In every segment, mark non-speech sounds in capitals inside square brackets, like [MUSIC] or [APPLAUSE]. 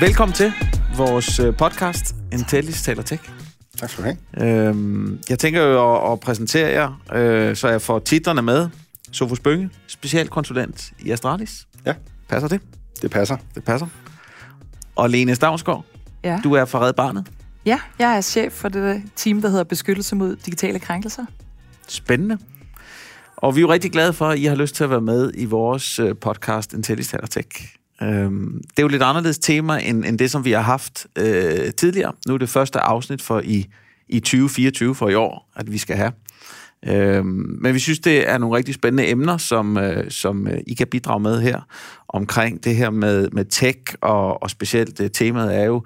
Velkommen til vores øh, podcast, Intellis taler tech. Tak skal du have. Øhm, jeg tænker jo at, at præsentere jer, øh, så jeg får titlerne med. Sofus Bønge, specialkonsulent i Astralis. Ja. Passer det? Det passer. Det passer. Og Lene Stavnsgaard, Ja. du er fra Red Barnet. ja, jeg er chef for det team, der hedder Beskyttelse mod digitale krænkelser. Spændende. Og vi er jo rigtig glade for, at I har lyst til at være med i vores øh, podcast Intellis taler tech. Øhm, det er jo lidt anderledes tema, end, end det, som vi har haft øh, tidligere. Nu er det første afsnit for i, i 2024 for i år, at vi skal have. Øhm, men vi synes, det er nogle rigtig spændende emner, som, øh, som øh, I kan bidrage med her, omkring det her med, med tech, og, og specielt øh, temaet er jo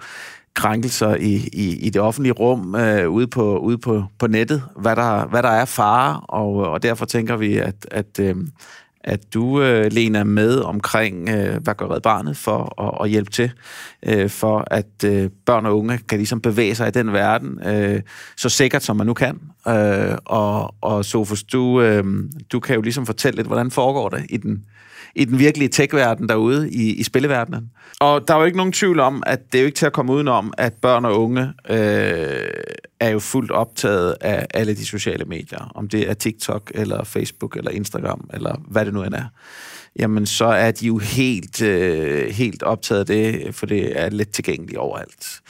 krænkelser i, i, i det offentlige rum øh, ude, på, ude på, på nettet, hvad der, hvad der er fare, og, og derfor tænker vi, at, at, øh, at du, øh, Lena, er med omkring, øh, hvad gør Red Barnet for at, at hjælpe til, øh, for at øh, børn og unge kan ligesom bevæge sig i den verden, øh, så sikkert som man nu kan. Øh, og, og Sofus, du, øh, du kan jo ligesom fortælle lidt, hvordan foregår det i den, i den virkelige tech-verden derude, i, i spilleverdenen. Og der er jo ikke nogen tvivl om, at det er jo ikke til at komme udenom, at børn og unge øh, er jo fuldt optaget af alle de sociale medier. Om det er TikTok, eller Facebook, eller Instagram, eller hvad det nu end er. Jamen, så er de jo helt, øh, helt optaget af det, for det er let tilgængeligt overalt.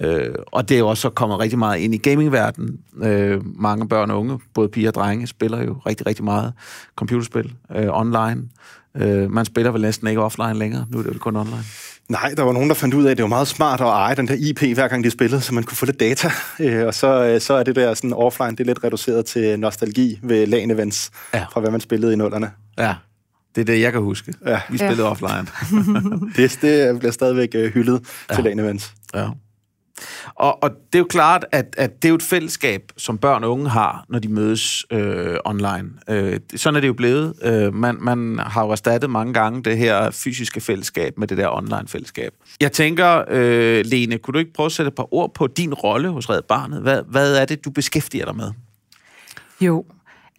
Øh, og det er jo også kommet rigtig meget ind i gamingverdenen. Øh, mange børn og unge, både piger og drenge, spiller jo rigtig, rigtig meget computerspil øh, online. Øh, man spiller vel næsten ikke offline længere. Nu er det vel kun online. Nej, der var nogen, der fandt ud af, at det var meget smart at eje den der IP, hver gang de spillede, så man kunne få lidt data. Øh, og så, øh, så er det der sådan offline, det er lidt reduceret til nostalgi ved LAN events, Ja. ja. fra hvad man spillede i nullerne. Ja, det er det, jeg kan huske. Ja. Vi spillede Ja. offline. [LAUGHS] Det, det bliver stadigvæk øh, hyldet ja. til LAN events. Ja. Og, og det er jo klart, at, at det er jo et fællesskab, som børn og unge har, når de mødes øh, online. Øh, sådan er det jo blevet. Øh, man, man har jo erstattet mange gange det her fysiske fællesskab med det der online-fællesskab. Jeg tænker, øh, Lene, kunne du ikke prøve at sætte et par ord på din rolle hos Red Barnet? Hvad, hvad er det, du beskæftiger dig med? Jo,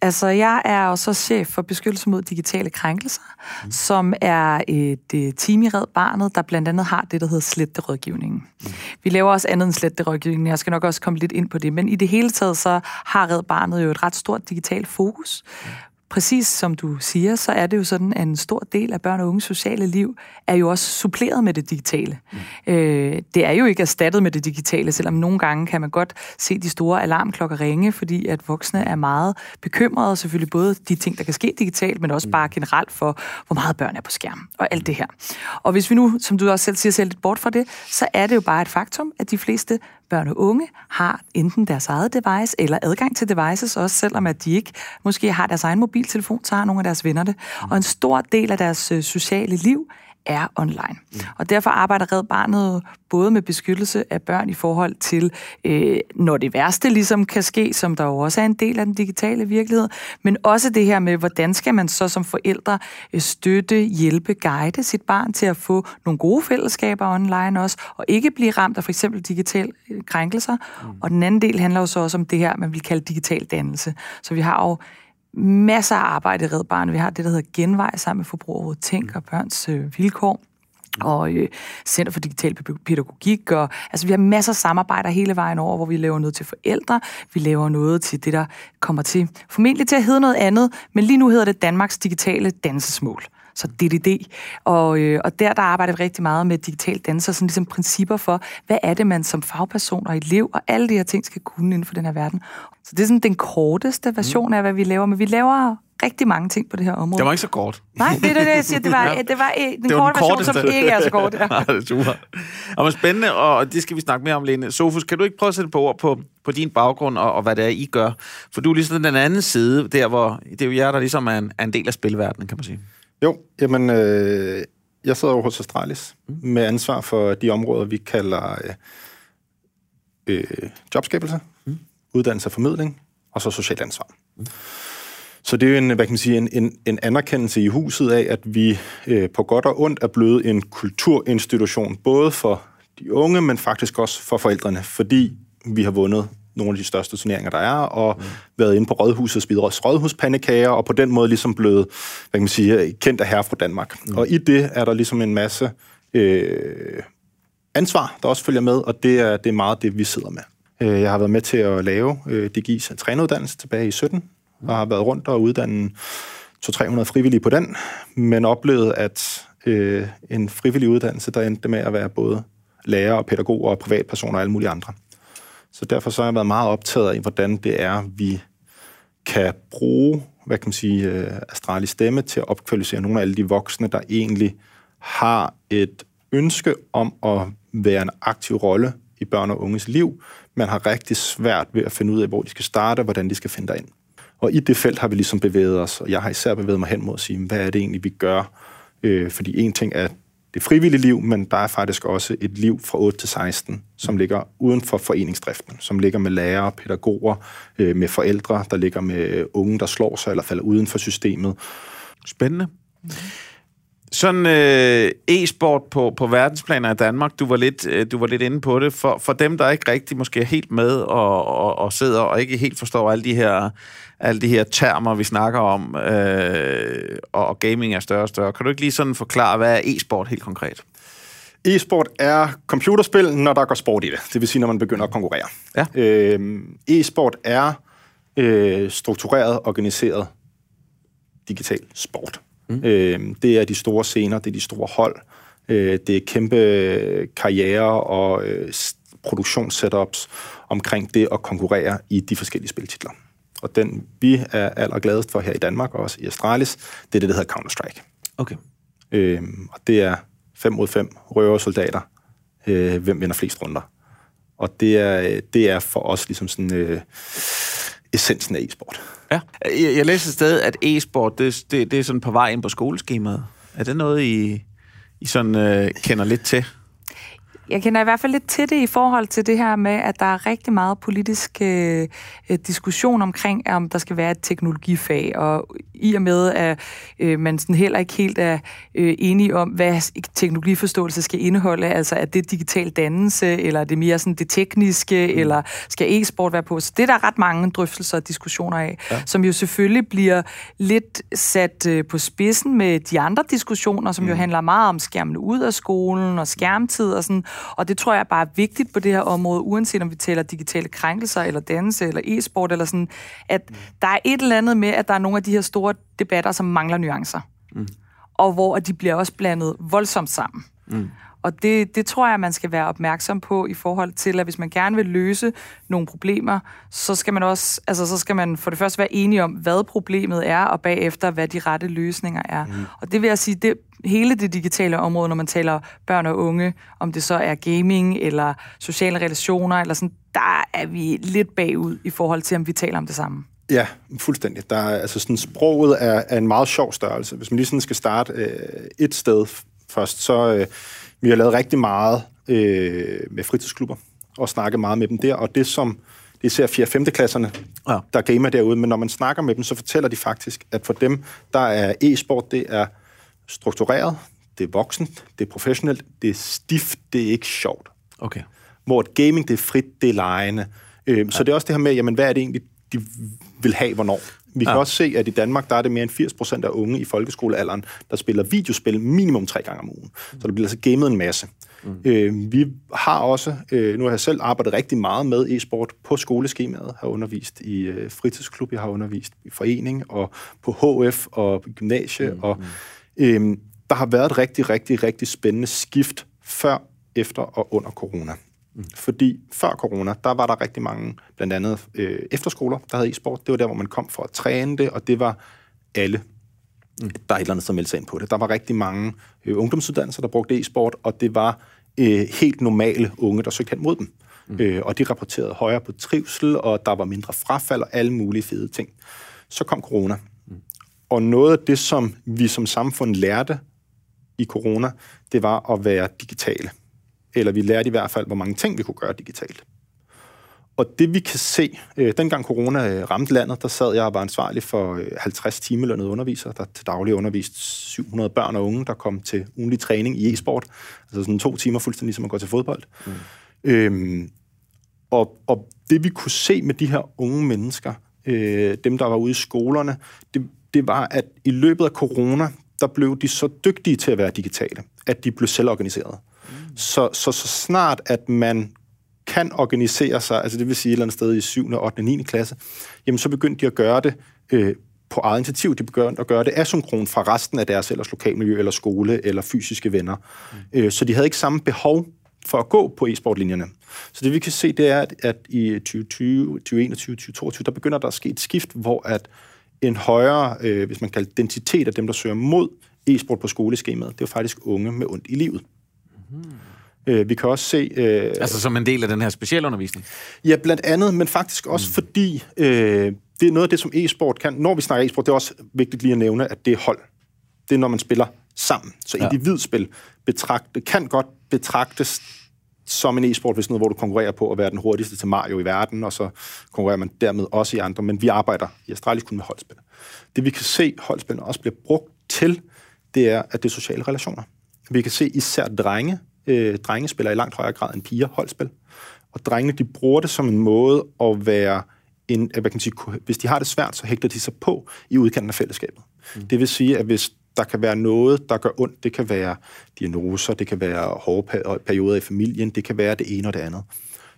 altså jeg er også chef for Beskyttelse mod digitale krænkelser, mm. som er et øh, team i Red Barnet, der blandt andet har det, der hedder sletterådgivningen. Mm. Vi laver også andet end sletterådgivningen, jeg skal nok også komme lidt ind på det, men i det hele taget så har Red Barnet jo et ret stort digitalt fokus, præcis som du siger, så er det jo sådan, at en stor del af børn og unges sociale liv er jo også suppleret med det digitale. Mm. Øh, det er jo ikke erstattet med det digitale, selvom nogle gange kan man godt se de store alarmklokker ringe, fordi at voksne er meget bekymrede, selvfølgelig både de ting, der kan ske digitalt, men også bare generelt for, hvor meget børn er på skærm og alt det her. Og hvis vi nu, som du også selv siger, ser lidt bort fra det, så er det jo bare et faktum, at de fleste børn og unge har enten deres eget device eller adgang til devices, også selvom at de ikke måske har deres egen mobiltelefon, så har nogle af deres venner det. Og en stor del af deres øh, sociale liv er online. Og derfor arbejder Red Barnet både med beskyttelse af børn i forhold til, øh, når det værste ligesom kan ske, som der jo også er en del af den digitale virkelighed, men også det her med, hvordan skal man så som forældre øh, støtte, hjælpe, guide sit barn til at få nogle gode fællesskaber online også, og ikke blive ramt af for eksempel digitale øh, krænkelser. Mm. Og den anden del handler jo så også om det her, man vil kalde digital dannelse. Så vi har jo masser af arbejde i Red Barnet. Vi har det, der hedder Genvej sammen med Forbrugerrådet Tænk og Børns øh, Vilkår og øh, Center for Digital Pædagogik. Og, altså, vi har masser af samarbejder hele vejen over, hvor vi laver noget til forældre, vi laver noget til det, der kommer til formentlig til at hedde noget andet, men lige nu hedder det Danmarks Digitale Dansesmål. Så DDD. Og, øh, og der, der arbejder vi rigtig meget med digital danser, sådan ligesom principper for, hvad er det, man som fagperson og elev og alle de her ting skal kunne inden for den her verden. Så det er sådan den korteste version af, hvad vi laver, men vi laver rigtig mange ting på det her område. Det var ikke så kort. Nej, det er det, jeg siger. Det var, [LAUGHS] Ja. det var øh, den Det var korte den version, som ikke er så kort. Ja. [LAUGHS] Ja, det er super. Og men spændende, og det skal vi snakke mere om, Lene. Sofus, kan du ikke prøve at sætte på ord på, på din baggrund og, og hvad det er, I gør? For du er ligesom den anden side, der hvor det er jo jer, der ligesom er en, er en del af spilverdenen, kan man sige. Jo, jamen, øh, jeg sidder over hos Astralis mm. med ansvar for de områder, vi kalder øh, øh, jobskabelse, mm. uddannelse og formidling, og så socialt ansvar. Mm. Så det er jo en, hvad kan man sige, en, en, en anerkendelse i huset af, at vi øh, på godt og ondt er blevet en kulturinstitution, både for de unge, men faktisk også for forældrene, fordi vi har vundet nogle af de største turneringer, der er, og mm. været inde på Rådhusets Hvidrøds Rådhuspandekager, og på den måde ligesom blevet, hvad kan man sige, kendt af herre fra Danmark. Mm. Og i det er der ligesom en masse øh, ansvar, der også følger med, og det er, det er meget det, vi sidder med. Øh, jeg har været med til at lave øh, DGI's træneruddannelse tilbage i 17, og har været rundt og uddannet 200-300 frivillige på den, men oplevet, at øh, en frivillig uddannelse, der endte med at være både lærer og pædagoger og privatpersoner og alle mulige andre. Så derfor så har jeg været meget optaget af, hvordan det er, vi kan bruge, hvad kan man sige, øh, Astralis stemme til at opkvalificere nogle af alle de voksne, der egentlig har et ønske om at være en aktiv rolle i børn og unges liv, men har rigtig svært ved at finde ud af, hvor de skal starte, og hvordan de skal finde ind. Og i det felt har vi ligesom bevæget os, og jeg har især bevæget mig hen mod at sige, hvad er det egentlig, vi gør? Øh, fordi en ting er det frivillige liv, men der er faktisk også et liv fra 8 til 16, som ligger uden for foreningsdriften, som ligger med lærere, pædagoger, øh, med forældre, der ligger med unge, der slår sig eller falder uden for systemet. Spændende. Sådan øh, e-sport på, på verdensplaner i Danmark, du var, lidt, øh, du var lidt inde på det. For, for dem, der ikke rigtig måske er helt med og, og, og sidder og ikke helt forstår alle de her, alle de her termer, vi snakker om, øh, og, og gaming er større og større, kan du ikke lige sådan forklare, hvad er e-sport helt konkret? E-sport er computerspil, når der går sport i det. Det vil sige, når man begynder at konkurrere. Ja. Øh, e-sport er øh, struktureret, organiseret digital sport. Mm. Øh, det er de store scener, det er de store hold, øh, det er kæmpe karriere og øh, produktionssetups omkring det at konkurrere i de forskellige spiltitler. Og den, vi er allergladest for her i Danmark og også i Astralis, det er det, der hedder Counter-Strike. Okay. Øh, og det er 5 mod 5 røversoldater. Øh, hvem vinder flest runder? Og det er, det er for os ligesom sådan øh, essensen af e-sport. Ja. Jeg, jeg læste et sted, at e-sport, det, det, det er sådan på vej ind på skoleskemaet. Er det noget, I, I sådan øh, kender lidt til? Jeg kender i hvert fald lidt til det i forhold til det her med, at der er rigtig meget politisk øh, diskussion omkring, om der skal være et teknologifag, og i og med, at øh, man sådan heller ikke helt er øh, enige om, hvad teknologiforståelse skal indeholde, altså er det digital dannelse, eller er det mere sådan det tekniske, mm. eller skal e-sport være på? Så det er der ret mange drøftelser og diskussioner af, ja. som jo selvfølgelig bliver lidt sat øh, på spidsen med de andre diskussioner, som mm. jo handler meget om skærmen ud af skolen og skærmtid og sådan, og det tror jeg bare er vigtigt på det her område, uanset om vi taler digitale krænkelser, eller dannelse, eller e-sport, eller sådan, at mm. der er et eller andet med, at der er nogle af de her store debatter, som mangler nuancer. Mm. Og hvor de bliver også blandet voldsomt sammen. Mm. Og det, det tror jeg, man skal være opmærksom på i forhold til, at hvis man gerne vil løse nogle problemer, så skal man også, altså så skal man for det første være enige om, hvad problemet er, og bagefter, hvad de rette løsninger er. Mm. Og det vil jeg sige, det, hele det digitale område, når man taler børn og unge, om det så er gaming eller sociale relationer, eller sådan, der er vi lidt bagud i forhold til, om vi taler om det samme. Ja, fuldstændig. Der er, altså sådan, sproget er, er en meget sjov størrelse. Hvis man lige sådan skal starte øh, et sted først, så øh, vi har lavet rigtig meget øh, med fritidsklubber og snakket meget med dem der, og det som det er især 4. 5. klasserne, ja. der gamer derude, men når man snakker med dem, så fortæller de faktisk, at for dem, der er e-sport, det er struktureret, det er voksent, det er professionelt, det er stift, det er ikke sjovt. Okay. Hvor gaming, det er frit, det er lejende. Øh, ja. Så det er også det her med, jamen, hvad er det egentlig, de vil have, hvornår? Vi kan ja. også se, at i Danmark, der er det mere end 80 procent af unge i folkeskolealderen, der spiller videospil minimum tre gange om ugen. Så der bliver altså gamet en masse. Mm. Øh, vi har også, øh, nu har jeg selv arbejdet rigtig meget med e-sport på skoleskemaet, har undervist i øh, fritidsklub, jeg har undervist i forening og på HF og på gymnasie, mm. og øh, der har været et rigtig, rigtig, rigtig spændende skift før, efter og under corona. Mm. Fordi før corona, der var der rigtig mange, blandt andet øh, efterskoler, der havde e-sport. Det var der, hvor man kom for at træne det, og det var alle, mm. der er et eller andet, som meldte sig ind på det. Der var rigtig mange øh, ungdomsuddannelser, der brugte e-sport, og det var øh, helt normale unge, der søgte hen mod dem. Mm. Øh, og de rapporterede højere på trivsel, og der var mindre frafald og alle mulige fede ting. Så kom corona. Mm. Og noget af det, som vi som samfund lærte i corona, det var at være digitale eller vi lærte i hvert fald, hvor mange ting vi kunne gøre digitalt. Og det vi kan se, øh, dengang corona øh, ramte landet, der sad jeg og var ansvarlig for øh, 50 timelønnede undervisere, der til daglig undervist 700 børn og unge, der kom til ugenlig træning i e-sport. Altså sådan to timer fuldstændig som at gå til fodbold. Mm. Øhm, og, og det vi kunne se med de her unge mennesker, øh, dem der var ude i skolerne, det, det var, at i løbet af corona, der blev de så dygtige til at være digitale, at de blev selvorganiserede. Mm. Så, så, så snart, at man kan organisere sig, altså det vil sige et eller andet sted i 7., 8., og 9. klasse, jamen så begyndte de at gøre det øh, på eget initiativ. De begyndte at gøre det asynkron fra resten af deres ellers lokalmiljø, eller skole, eller fysiske venner. Mm. Øh, så de havde ikke samme behov for at gå på e-sportlinjerne. Så det vi kan se, det er, at, at i 2020, 2021, 2022, der begynder der at ske et skift, hvor at en højere, øh, hvis man kalder densitet af dem, der søger mod e-sport på skoleskemaet, det er faktisk unge med ondt i livet. Mm. Vi kan også se... Øh, altså som en del af den her specialundervisning? Ja, blandt andet, men faktisk også mm. fordi, øh, det er noget af det, som e-sport kan. Når vi snakker e-sport, det er også vigtigt lige at nævne, at det er hold. Det er, når man spiller sammen. Så ja. individspil betragte, kan godt betragtes som en e-sport, hvis noget, hvor du konkurrerer på at være den hurtigste til Mario i verden, og så konkurrerer man dermed også i andre, men vi arbejder i Astralis kun med holdspil. Det vi kan se, holdspillene også bliver brugt til, det er, at det er sociale relationer. Vi kan se især drenge, øh, drenge spiller i langt højere grad end piger holdspil, og drengene, de bruger det som en måde at være en, hvad kan man sige, hvis de har det svært, så hægter de sig på i udkanten af fællesskabet. Mm. Det vil sige, at hvis der kan være noget, der gør ondt. Det kan være diagnoser, det kan være hårde perioder i familien, det kan være det ene og det andet.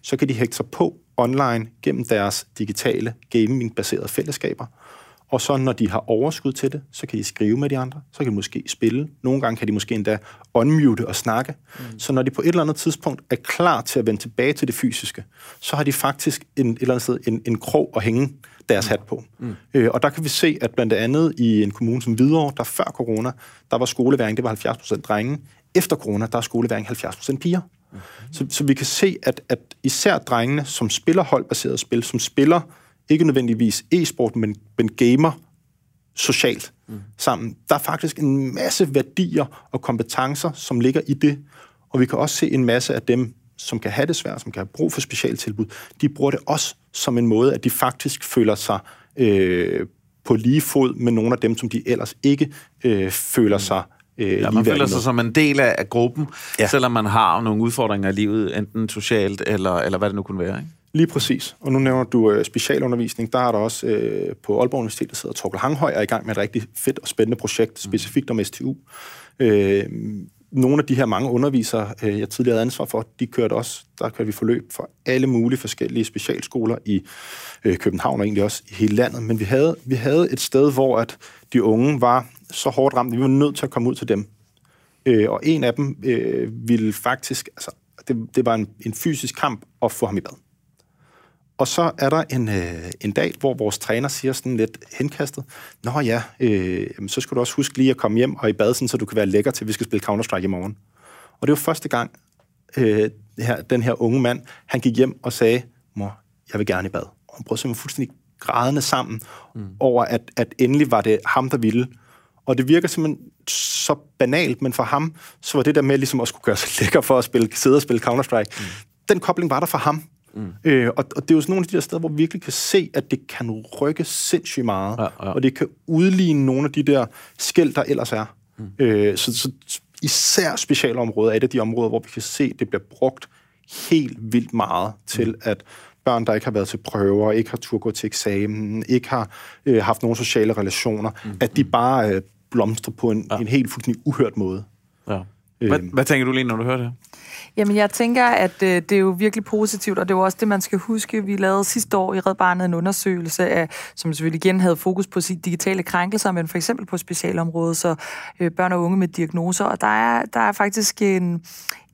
Så kan de hægte sig på online gennem deres digitale gaming-baserede fællesskaber. Og så når de har overskud til det, så kan de skrive med de andre, så kan de måske spille. Nogle gange kan de måske endda unmute og snakke. Mm. Så når de på et eller andet tidspunkt er klar til at vende tilbage til det fysiske, så har de faktisk en, et eller andet sted en, en krog at hænge deres hat på. Mm. Øh, og der kan vi se, at blandt andet i en kommune som Hvidovre, der før corona, der var skoleværing, det var 70 procent drenge. Efter corona, der er skoleværing 70 procent piger. Mm. Så, så vi kan se, at, at især drengene, som spiller holdbaseret spil, som spiller ikke nødvendigvis e-sport, men, men gamer socialt mm. sammen, der er faktisk en masse værdier og kompetencer, som ligger i det. Og vi kan også se en masse af dem, som kan have det svært, som kan have brug for specialtilbud, de bruger det også som en måde, at de faktisk føler sig øh, på lige fod med nogle af dem, som de ellers ikke øh, føler sig øh, ja, man føler sig som en del af, af gruppen, ja. selvom man har nogle udfordringer i livet, enten socialt eller, eller hvad det nu kunne være. Ikke? Lige præcis. Og nu nævner du øh, specialundervisning. Der er der også øh, på Aalborg Universitet, der sidder Torkel Hanghøj, er i gang med et rigtig fedt og spændende projekt, mm. specifikt om STU. Øh, nogle af de her mange undervisere, øh, jeg tidligere havde ansvar for, de kørte også, der kørte vi forløb for alle mulige forskellige specialskoler i øh, København og egentlig også i hele landet. Men vi havde, vi havde et sted, hvor at de unge var så hårdt ramt, at vi var nødt til at komme ud til dem. Øh, og en af dem øh, ville faktisk, altså det, det var en, en fysisk kamp at få ham i bad. Og så er der en, øh, en dag, hvor vores træner siger sådan lidt henkastet, Nå ja, øh, så skal du også huske lige at komme hjem og i bad, sådan, så du kan være lækker til, at vi skal spille Counter-Strike i morgen. Og det var første gang, øh, her, den her unge mand, han gik hjem og sagde, mor, jeg vil gerne i bad. Og han prøvede simpelthen fuldstændig grædende sammen mm. over, at, at endelig var det ham, der ville. Og det virker simpelthen så banalt, men for ham, så var det der med ligesom at skulle gøre sig [LAUGHS] lækker for at spille, sidde og spille Counter-Strike, mm. den kobling var der for ham. Mm. Øh, og, og det er jo sådan nogle af de der steder, hvor vi virkelig kan se, at det kan rykke sindssygt meget, ja, ja. og det kan udligne nogle af de der skæld, der ellers er. Mm. Øh, så, så især specialområder er et af de områder, hvor vi kan se, at det bliver brugt helt vildt meget til, mm. at børn, der ikke har været til prøver, ikke har tur gå til eksamen, ikke har øh, haft nogle sociale relationer, mm. at de bare øh, blomstrer på en, ja. en helt fuldstændig uhørt måde. Ja. Hvad, øh. hvad tænker du lige, når du hører det? Jamen, jeg tænker, at øh, det er jo virkelig positivt, og det er jo også det, man skal huske. Vi lavede sidste år i Red Barnet en undersøgelse, af, som selvfølgelig igen havde fokus på sit digitale krænkelser, men for eksempel på specialområdet, så øh, børn og unge med diagnoser. Og der er, der er faktisk en,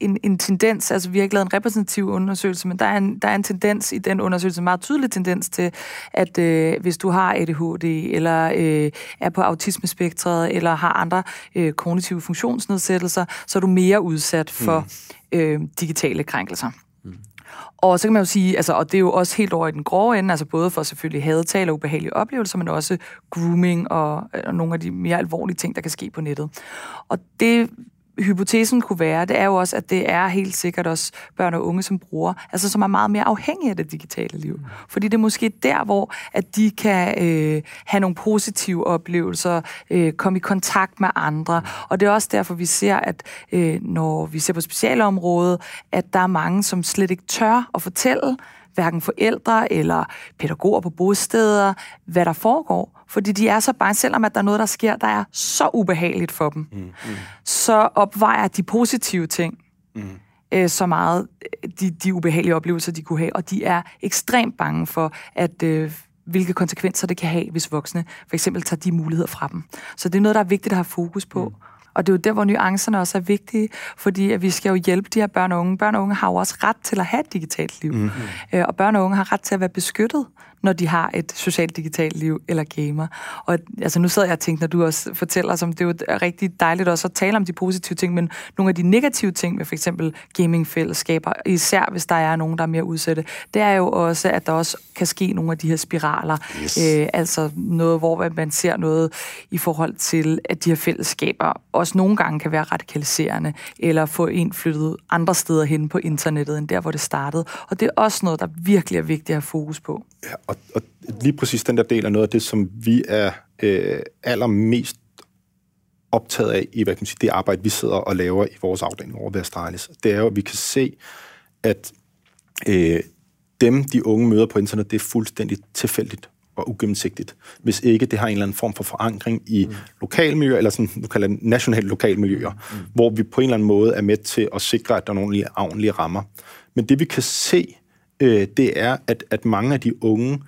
en, en tendens, altså vi har ikke lavet en repræsentativ undersøgelse, men der er en, der er en tendens i den undersøgelse, en meget tydelig tendens til, at øh, hvis du har ADHD, eller øh, er på autismespektret, eller har andre øh, kognitive funktionsnedsættelser, så er du mere udsat for mm. øh, digitale krænkelser. Mm. Og så kan man jo sige, altså, og det er jo også helt over i den grove ende, altså både for selvfølgelig hadetale og ubehagelige oplevelser, men også grooming og, og nogle af de mere alvorlige ting, der kan ske på nettet. Og det hypotesen kunne være, det er jo også, at det er helt sikkert også børn og unge, som bruger, altså som er meget mere afhængige af det digitale liv. Fordi det er måske der, hvor at de kan øh, have nogle positive oplevelser, øh, komme i kontakt med andre. Og det er også derfor, vi ser, at øh, når vi ser på specialområdet, at der er mange, som slet ikke tør at fortælle, hverken forældre eller pædagoger på bosteder, hvad der foregår. Fordi de er så bare, selvom at der er noget, der sker, der er så ubehageligt for dem, mm, mm. så opvejer de positive ting mm. øh, så meget de, de ubehagelige oplevelser, de kunne have, og de er ekstremt bange for, at øh, hvilke konsekvenser det kan have, hvis voksne for eksempel tager de muligheder fra dem. Så det er noget, der er vigtigt at have fokus på. Mm. Og det er jo der, hvor nuancerne også er vigtige, fordi at vi skal jo hjælpe de her børn og unge. Børn og unge har jo også ret til at have et digitalt liv. Mm. Øh, og børn og unge har ret til at være beskyttet når de har et socialt digitalt liv eller gamer. Og altså, nu sidder jeg og tænker, når du også fortæller, som det er jo rigtig dejligt også at tale om de positive ting, men nogle af de negative ting med for eksempel gamingfællesskaber, især hvis der er nogen, der er mere udsatte, det er jo også, at der også kan ske nogle af de her spiraler. Yes. Øh, altså noget, hvor man ser noget i forhold til, at de her fællesskaber også nogle gange kan være radikaliserende, eller få en flyttet andre steder hen på internettet, end der, hvor det startede. Og det er også noget, der virkelig er vigtigt at have fokus på. Og, og lige præcis den der del er noget af det, som vi er øh, allermest optaget af i hvad kan man sige, det arbejde, vi sidder og laver i vores afdeling over Vestalis. Det er jo, at vi kan se, at øh, dem, de unge møder på internet, det er fuldstændig tilfældigt og ugennemsigtigt, hvis ikke det har en eller anden form for forankring i mm. lokalmiljøer, eller sådan, du kalder det nationale lokalmiljøer, mm. hvor vi på en eller anden måde er med til at sikre, at der er nogle ordentlige rammer. Men det vi kan se, øh, det er, at, at mange af de unge,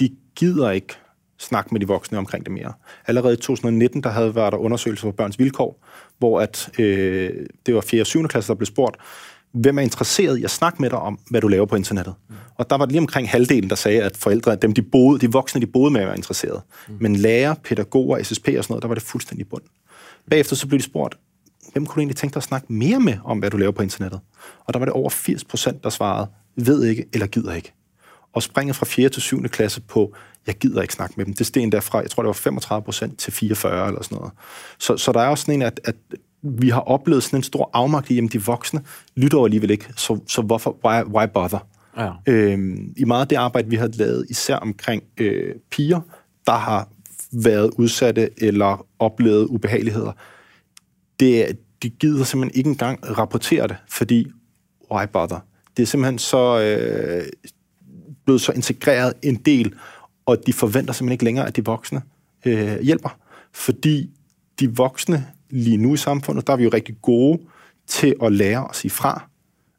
de gider ikke snakke med de voksne omkring det mere. Allerede i 2019, der havde været der undersøgelser for børns vilkår, hvor at, øh, det var 4. og 7. klasse, der blev spurgt, hvem er interesseret i at snakke med dig om, hvad du laver på internettet? Mm. Og der var lige omkring halvdelen, der sagde, at forældre, dem de, boede, de voksne, de boede med, var interesseret. Mm. Men lærer, pædagoger, SSP og sådan noget, der var det fuldstændig bund. Bagefter så blev de spurgt, hvem kunne du egentlig tænke dig at snakke mere med om, hvad du laver på internettet? Og der var det over 80 procent, der svarede, ved ikke eller gider ikke. Og springet fra 4. til 7. klasse på, jeg gider ikke snakke med dem. Det steg derfra, jeg tror, det var 35 procent til 44 eller sådan noget. Så, så der er også sådan en, at, at vi har oplevet sådan en stor afmagt i, at de voksne lytter alligevel ikke, så, så hvorfor, why, why bother? Ja. Øhm, I meget af det arbejde, vi har lavet, især omkring øh, piger, der har været udsatte eller oplevet ubehageligheder, det, de gider simpelthen ikke engang rapportere det, fordi why bother? Det er simpelthen så øh, blevet så integreret en del, og de forventer simpelthen ikke længere, at de voksne øh, hjælper. Fordi de voksne lige nu i samfundet, der er vi jo rigtig gode til at lære os ifra.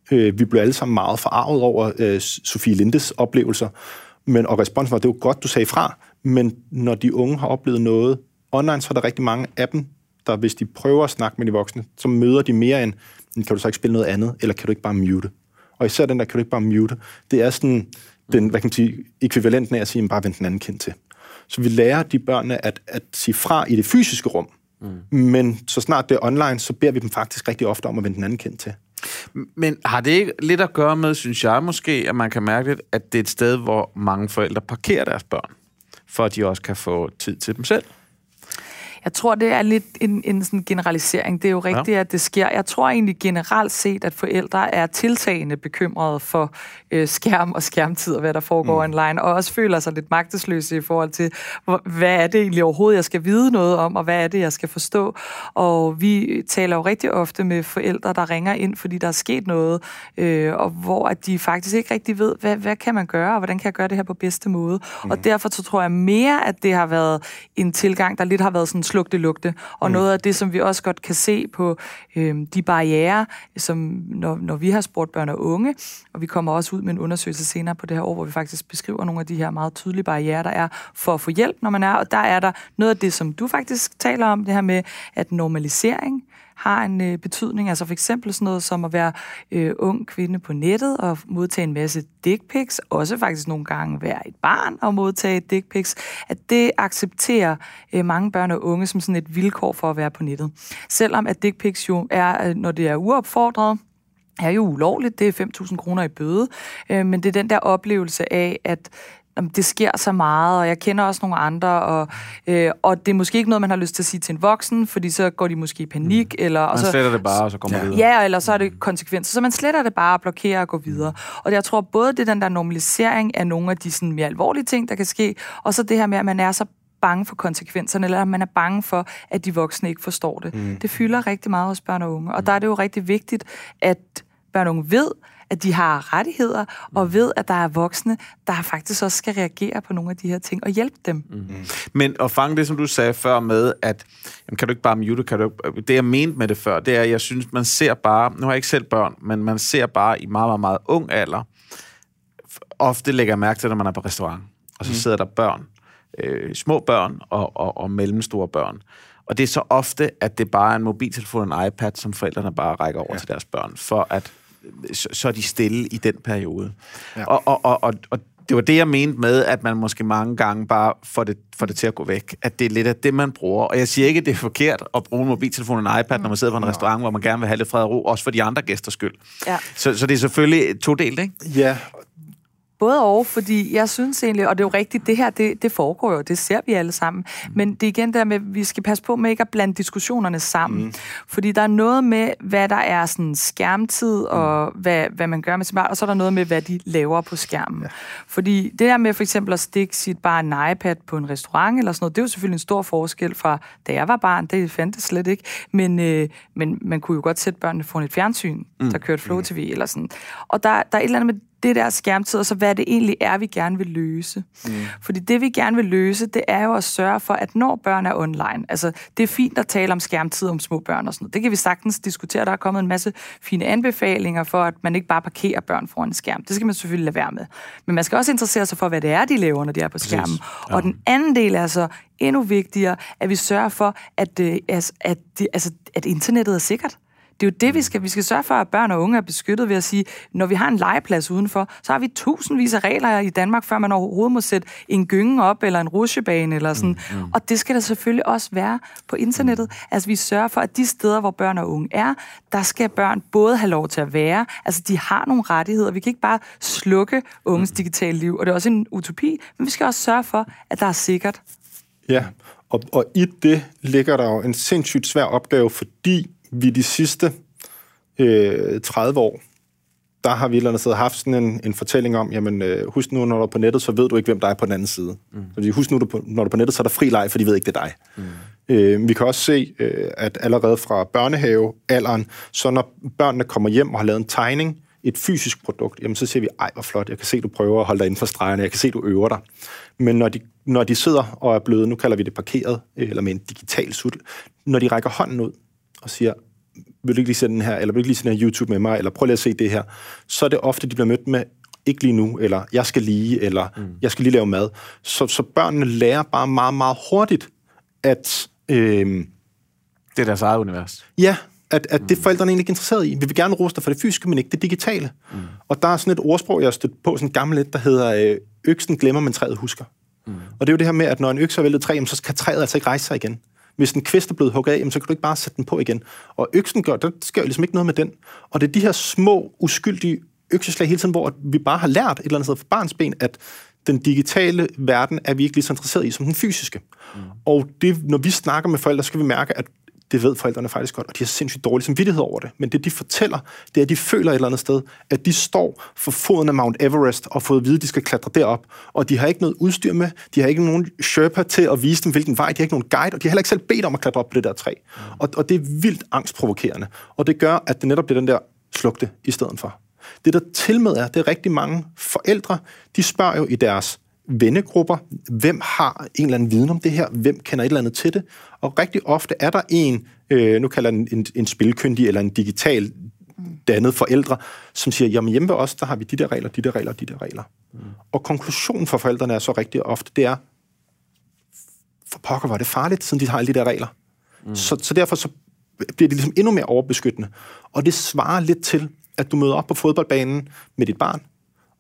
fra. Øh, vi blev alle sammen meget forarvet over øh, Sofie Lindes oplevelser, men, og responsen var, det var godt, du sagde fra, men når de unge har oplevet noget online, så er der rigtig mange af dem, der hvis de prøver at snakke med de voksne, så møder de mere end, kan du så ikke spille noget andet, eller kan du ikke bare mute? Og især den der, kan du ikke bare mute? Det er sådan den, hvad kan man sige, ekvivalenten af at sige, bare vend den anden kind til. Så vi lærer de børnene at, at sige fra i det fysiske rum, mm. men så snart det er online, så beder vi dem faktisk rigtig ofte om at vende den anden kind til. Men har det ikke lidt at gøre med, synes jeg måske, at man kan mærke, at det er et sted, hvor mange forældre parkerer deres børn, for at de også kan få tid til dem selv? Jeg tror, det er lidt en, en sådan generalisering. Det er jo rigtigt, ja. at det sker. Jeg tror egentlig generelt set, at forældre er tiltagende bekymrede for øh, skærm og skærmtid og hvad der foregår mm. online, og også føler sig lidt magtesløse i forhold til, hvad er det egentlig overhovedet, jeg skal vide noget om, og hvad er det, jeg skal forstå. Og vi taler jo rigtig ofte med forældre, der ringer ind, fordi der er sket noget, øh, og hvor at de faktisk ikke rigtig ved, hvad, hvad kan man gøre, og hvordan kan jeg gøre det her på bedste måde. Mm. Og derfor så tror jeg mere, at det har været en tilgang, der lidt har været sådan slugte lugte. Og mm. noget af det, som vi også godt kan se på øh, de barriere, som når, når vi har spurgt børn og unge, og vi kommer også ud med en undersøgelse senere på det her år, hvor vi faktisk beskriver nogle af de her meget tydelige barriere, der er for at få hjælp, når man er. Og der er der noget af det, som du faktisk taler om, det her med, at normalisering har en øh, betydning. Altså for eksempel sådan noget som at være øh, ung kvinde på nettet og modtage en masse dick pics, også faktisk nogle gange være et barn og modtage dick pics, at det accepterer øh, mange børn og unge som sådan et vilkår for at være på nettet. Selvom at dick pics jo er, øh, når det er uopfordret, er jo ulovligt, det er 5.000 kroner i bøde, øh, men det er den der oplevelse af, at jamen, det sker så meget, og jeg kender også nogle andre, og, øh, og det er måske ikke noget, man har lyst til at sige til en voksen, fordi så går de måske i panik. Mm. Eller, og man så, sletter det bare, og så kommer ja. videre. Ja, eller så er det konsekvenser. Så man sletter det bare og blokerer og går videre. Og jeg tror både det den der normalisering af nogle af de sådan, mere alvorlige ting, der kan ske, og så det her med, at man er så bange for konsekvenserne, eller at man er bange for, at de voksne ikke forstår det. Mm. Det fylder rigtig meget hos børn og unge. Og mm. der er det jo rigtig vigtigt, at børn og unge ved, at de har rettigheder, og ved, at der er voksne, der faktisk også skal reagere på nogle af de her ting og hjælpe dem. Mm. Men at fange det, som du sagde før med, at jamen, kan du ikke bare mute, kan du det jeg mente med det før, det er, at jeg synes, man ser bare, nu har jeg ikke selv børn, men man ser bare i meget, meget, meget ung alder, ofte lægger jeg mærke til, når man er på restaurant, og så mm. sidder der børn, øh, små børn og, og, og mellemstore børn. Og det er så ofte, at det bare er en mobiltelefon og en iPad, som forældrene bare rækker over ja. til deres børn, for at så, så er de stille i den periode. Ja. Og, og, og, og, og det var det, jeg mente med, at man måske mange gange bare får det, får det til at gå væk. At det er lidt af det, man bruger. Og jeg siger ikke, at det er forkert at bruge en mobiltelefon og en iPad, når man sidder på en restaurant, hvor man gerne vil have lidt fred og ro, også for de andre gæsters skyld. Ja. Så, så det er selvfølgelig to delt, ikke? Ja, Både og, fordi jeg synes egentlig, og det er jo rigtigt, det her, det, det foregår jo, det ser vi alle sammen. Mm. Men det er igen der med, at vi skal passe på med ikke at blande diskussionerne sammen. Mm. Fordi der er noget med, hvad der er sådan skærmtid, og mm. hvad, hvad man gør med sit barn, og så er der noget med, hvad de laver på skærmen. Ja. Fordi det der med for eksempel at stikke sit barn en iPad på en restaurant eller sådan noget, det er jo selvfølgelig en stor forskel fra, da jeg var barn, det fandt det slet ikke. Men, øh, men man kunne jo godt sætte børnene foran et fjernsyn, mm. der kørte Flow TV eller sådan. Og der, der er et eller andet med det der skærmtid, og så hvad det egentlig er, vi gerne vil løse. Mm. Fordi det, vi gerne vil løse, det er jo at sørge for, at når børn er online, altså det er fint at tale om skærmtid om små børn og sådan noget. Det kan vi sagtens diskutere. Der er kommet en masse fine anbefalinger for, at man ikke bare parkerer børn foran en skærm. Det skal man selvfølgelig lade være med. Men man skal også interessere sig for, hvad det er, de laver, når de er på skærmen. Ja. Og den anden del er så endnu vigtigere, at vi sørger for, at, øh, at, at, altså, at internettet er sikkert. Det er jo det, vi skal. Vi skal sørge for, at børn og unge er beskyttet ved at sige, når vi har en legeplads udenfor, så har vi tusindvis af regler i Danmark, før man overhovedet må sætte en gynge op, eller en rusjebane, eller sådan. Mm, mm. Og det skal der selvfølgelig også være på internettet. Mm. Altså, vi sørger for, at de steder, hvor børn og unge er, der skal børn både have lov til at være, altså, de har nogle rettigheder. Vi kan ikke bare slukke unges mm. digitale liv, og det er også en utopi, men vi skal også sørge for, at der er sikkert. Ja, og, og i det ligger der jo en sindssygt svær opgave, fordi vi de sidste øh, 30 år, der har vi et eller andet sted haft sådan en, en fortælling om, jamen øh, husk nu, når du er på nettet, så ved du ikke, hvem der er på den anden side. Mm. Fordi husk nu, når du er på nettet, så er der fri leg, for de ved ikke, det er dig. Mm. Øh, vi kan også se, øh, at allerede fra børnehavealderen, så når børnene kommer hjem og har lavet en tegning, et fysisk produkt, jamen så siger vi, ej, hvor flot, jeg kan se, du prøver at holde dig inden for stregerne, jeg kan se, du øver dig. Men når de, når de sidder og er blevet, nu kalder vi det parkeret, eller med en digital sut, når de rækker hånden ud, og siger, vil du ikke lige se den her, eller vil du ikke lige se den her YouTube med mig, eller prøv lige at se det her, så er det ofte, de bliver mødt med, ikke lige nu, eller jeg skal lige, eller mm. jeg skal lige lave mad. Så, så børnene lærer bare meget, meget hurtigt, at... Øh, det er deres eget univers. Ja, at, at mm. det er forældrene egentlig ikke interesseret i. Vi vil gerne ruste for det fysiske, men ikke det digitale. Mm. Og der er sådan et ordsprog, jeg har stødt på, sådan en gammel der hedder, øh, øksen glemmer, men træet husker. Mm. Og det er jo det her med, at når en økse har væltet træ, så kan træet altså ikke rejse sig igen. Hvis en kvist er blevet hugget af, så kan du ikke bare sætte den på igen. Og øksen gør, der sker jo ligesom ikke noget med den. Og det er de her små, uskyldige økseslag hele tiden, hvor vi bare har lært et eller andet sted fra barns ben, at den digitale verden er vi ikke lige så interesseret i som den fysiske. Mm. Og det, når vi snakker med forældre, så skal vi mærke, at det ved forældrene faktisk godt, og de har sindssygt dårlig samvittighed over det. Men det, de fortæller, det er, at de føler et eller andet sted, at de står for foden af Mount Everest og fået at vide, at de skal klatre derop. Og de har ikke noget udstyr med, de har ikke nogen Sherpa til at vise dem, hvilken vej, de har ikke nogen guide, og de har heller ikke selv bedt om at klatre op på det der træ. Mm. Og, og det er vildt angstprovokerende. Og det gør, at det netop bliver den der slugte i stedet for. Det, der til med er, det er rigtig mange forældre, de spørger jo i deres vennegrupper, hvem har en eller anden viden om det her, hvem kender et eller andet til det, og rigtig ofte er der en, øh, nu kalder den en, en spilkyndig eller en digital dannet forældre, som siger, jamen hjemme ved os, der har vi de der regler, de der regler, de der regler. Mm. Og konklusionen for forældrene er så rigtig ofte, det er, for pokker var det farligt, siden de har alle de der regler. Mm. Så, så derfor så bliver det ligesom endnu mere overbeskyttende. Og det svarer lidt til, at du møder op på fodboldbanen med dit barn,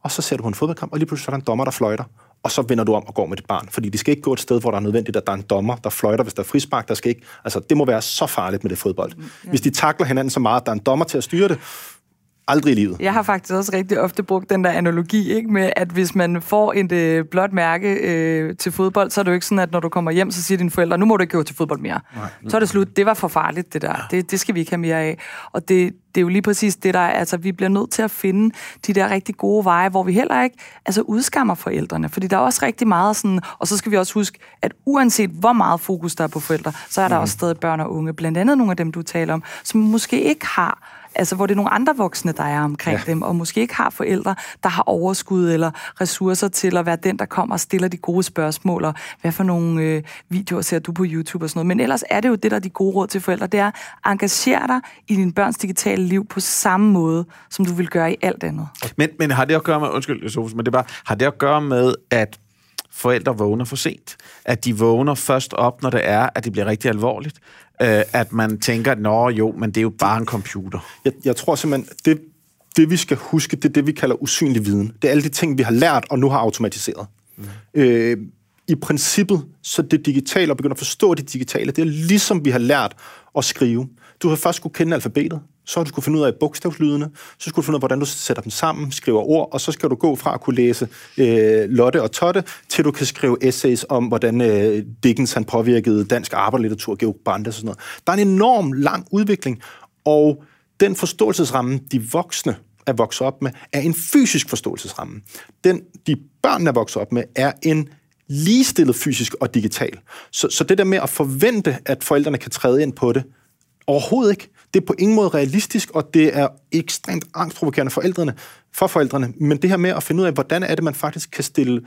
og så ser du på en fodboldkamp, og lige pludselig er der en dommer, der fløjter og så vender du om og går med dit barn. Fordi de skal ikke gå et sted, hvor der er nødvendigt, at der er en dommer, der fløjter, hvis der er frispark. Der skal ikke, altså, det må være så farligt med det fodbold. Mm, ja. Hvis de takler hinanden så meget, at der er en dommer til at styre det, aldrig i livet. Jeg har faktisk også rigtig ofte brugt den der analogi, ikke? med at hvis man får et øh, blåt mærke øh, til fodbold, så er det jo ikke sådan, at når du kommer hjem, så siger dine forældre, nu må du ikke gå til fodbold mere. Nej. Så er det slut. Det var for farligt, det der. Ja. Det, det skal vi ikke have mere af. Og det, det er jo lige præcis det, der er, altså vi bliver nødt til at finde de der rigtig gode veje, hvor vi heller ikke altså, udskammer forældrene, fordi der er også rigtig meget sådan, og så skal vi også huske, at uanset hvor meget fokus der er på forældre, så er der mm. også stadig børn og unge, blandt andet nogle af dem, du taler om, som måske ikke har altså hvor det er nogle andre voksne, der er omkring ja. dem, og måske ikke har forældre, der har overskud eller ressourcer til at være den, der kommer og stiller de gode spørgsmål, og hvad for nogle øh, videoer ser du på YouTube og sådan noget. Men ellers er det jo det, der er de gode råd til forældre, det er at engagere dig i din børns digitale liv på samme måde, som du vil gøre i alt andet. Men, men har det at gøre med, undskyld, Sofus, men det bare, har det at gøre med, at forældre vågner for sent. At de vågner først op, når det er, at det bliver rigtig alvorligt. Øh, at man tænker, nå jo, men det er jo bare en computer. Jeg, jeg tror simpelthen, det, det vi skal huske, det er det, vi kalder usynlig viden. Det er alle de ting, vi har lært og nu har automatiseret. Mm. Øh, I princippet, så det digitale, og begynde at forstå det digitale, det er ligesom vi har lært at skrive. Du har først skulle kende alfabetet, så har du skulle finde ud af bogstavslydene, så skulle du finde ud af, hvordan du sætter dem sammen, skriver ord, og så skal du gå fra at kunne læse øh, Lotte og Totte, til du kan skrive essays om, hvordan øh, Dickens han påvirkede dansk arbejderlitteratur, Georg Brandes og sådan noget. Der er en enorm lang udvikling, og den forståelsesramme, de voksne er vokset op med, er en fysisk forståelsesramme. Den, de børn er vokset op med, er en ligestillet fysisk og digital. Så, så det der med at forvente, at forældrene kan træde ind på det, overhovedet ikke. Det er på ingen måde realistisk, og det er ekstremt angstprovokerende forældrene, for forældrene. Men det her med at finde ud af, hvordan er det, man faktisk kan stille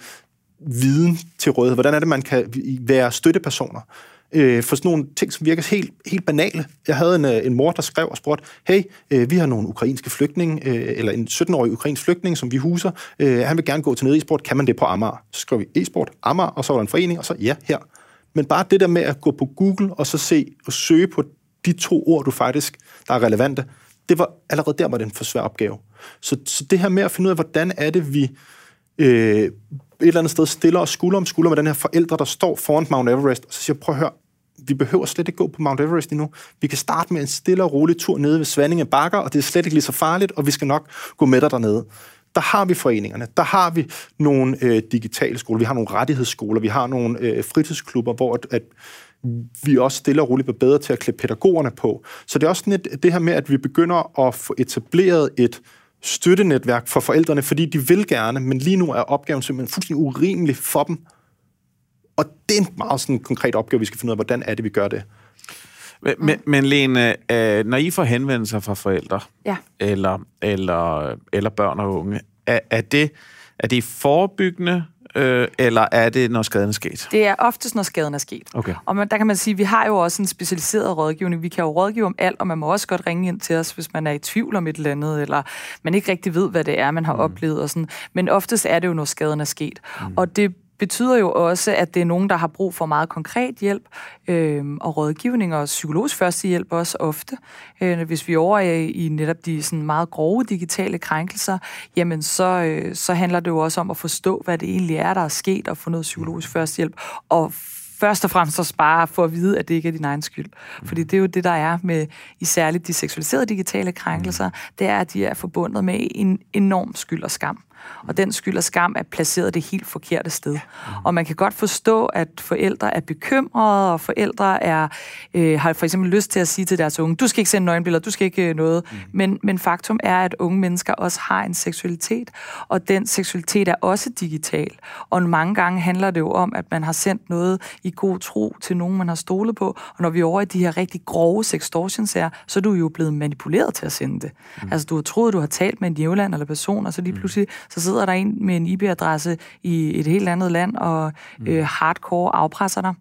viden til rådighed? Hvordan er det, man kan være støttepersoner? øh, for sådan nogle ting, som virker helt, helt banale. Jeg havde en, øh, en mor, der skrev og spurgte, hey, øh, vi har nogle ukrainske flygtninge, øh, eller en 17-årig ukrainsk flygtning, som vi huser. Øh, han vil gerne gå til nede e-sport. Kan man det på Amager? Så skrev vi e-sport, Amager, og så var der en forening, og så ja, her. Men bare det der med at gå på Google og så se og søge på de to ord, du faktisk, der er relevante, det var allerede der, var det en for svær opgave. Så, så det her med at finde ud af, hvordan er det, vi øh, et eller andet sted stiller os skulder om skulder med den her forældre, der står foran Mount Everest, og så siger, prøv at høre, vi behøver slet ikke gå på Mount Everest endnu. Vi kan starte med en stille og rolig tur nede ved Svanninge Bakker, og det er slet ikke lige så farligt, og vi skal nok gå med dig dernede. Der har vi foreningerne, der har vi nogle øh, digitale skoler, vi har nogle rettighedsskoler, vi har nogle øh, fritidsklubber, hvor at, at vi også stille og roligt bliver bedre til at klæde pædagogerne på. Så det er også sådan et, det her med, at vi begynder at få etableret et støttenetværk for forældrene, fordi de vil gerne, men lige nu er opgaven simpelthen fuldstændig urimelig for dem. Og det er en meget sådan konkret opgave, vi skal finde ud af, hvordan er det, vi gør det. Men, men, men Lene, øh, når I får henvendelser fra forældre, ja. eller, eller, eller børn og unge, er, er, det, er det forebyggende øh, eller er det, når skaden er sket? Det er oftest, når skaden er sket. Okay. Og man, der kan man sige, at vi har jo også en specialiseret rådgivning. Vi kan jo rådgive om alt, og man må også godt ringe ind til os, hvis man er i tvivl om et eller andet, eller man ikke rigtig ved, hvad det er, man har mm. oplevet. Og sådan. Men oftest er det jo, når skaden er sket. Mm. Og det betyder jo også, at det er nogen, der har brug for meget konkret hjælp øh, og rådgivning og psykologisk førstehjælp også ofte. Øh, hvis vi er over i netop de sådan meget grove digitale krænkelser, jamen så, øh, så handler det jo også om at forstå, hvad det egentlig er, der er sket, og få noget psykologisk førstehjælp, og først og fremmest at spare for at vide, at det ikke er din egen skyld. Fordi det er jo det, der er med i særligt de seksualiserede digitale krænkelser, det er, at de er forbundet med en enorm skyld og skam. Og den skyld og skam er placeret det helt forkerte sted. Og man kan godt forstå, at forældre er bekymrede, og forældre er, øh, har for eksempel lyst til at sige til deres unge, du skal ikke sende nøgenbilleder, du skal ikke øh, noget. Mm. Men, men faktum er, at unge mennesker også har en seksualitet, og den seksualitet er også digital. Og mange gange handler det jo om, at man har sendt noget i god tro til nogen, man har stolet på. Og når vi er over i de her rigtig grove sextortions så er du jo blevet manipuleret til at sende det. Mm. Altså, du har troet, du har talt med en jævland eller person, og så lige mm. pludselig så sidder der en med en IP-adresse i et helt andet land og mm. øh, hardcore afpresser dig.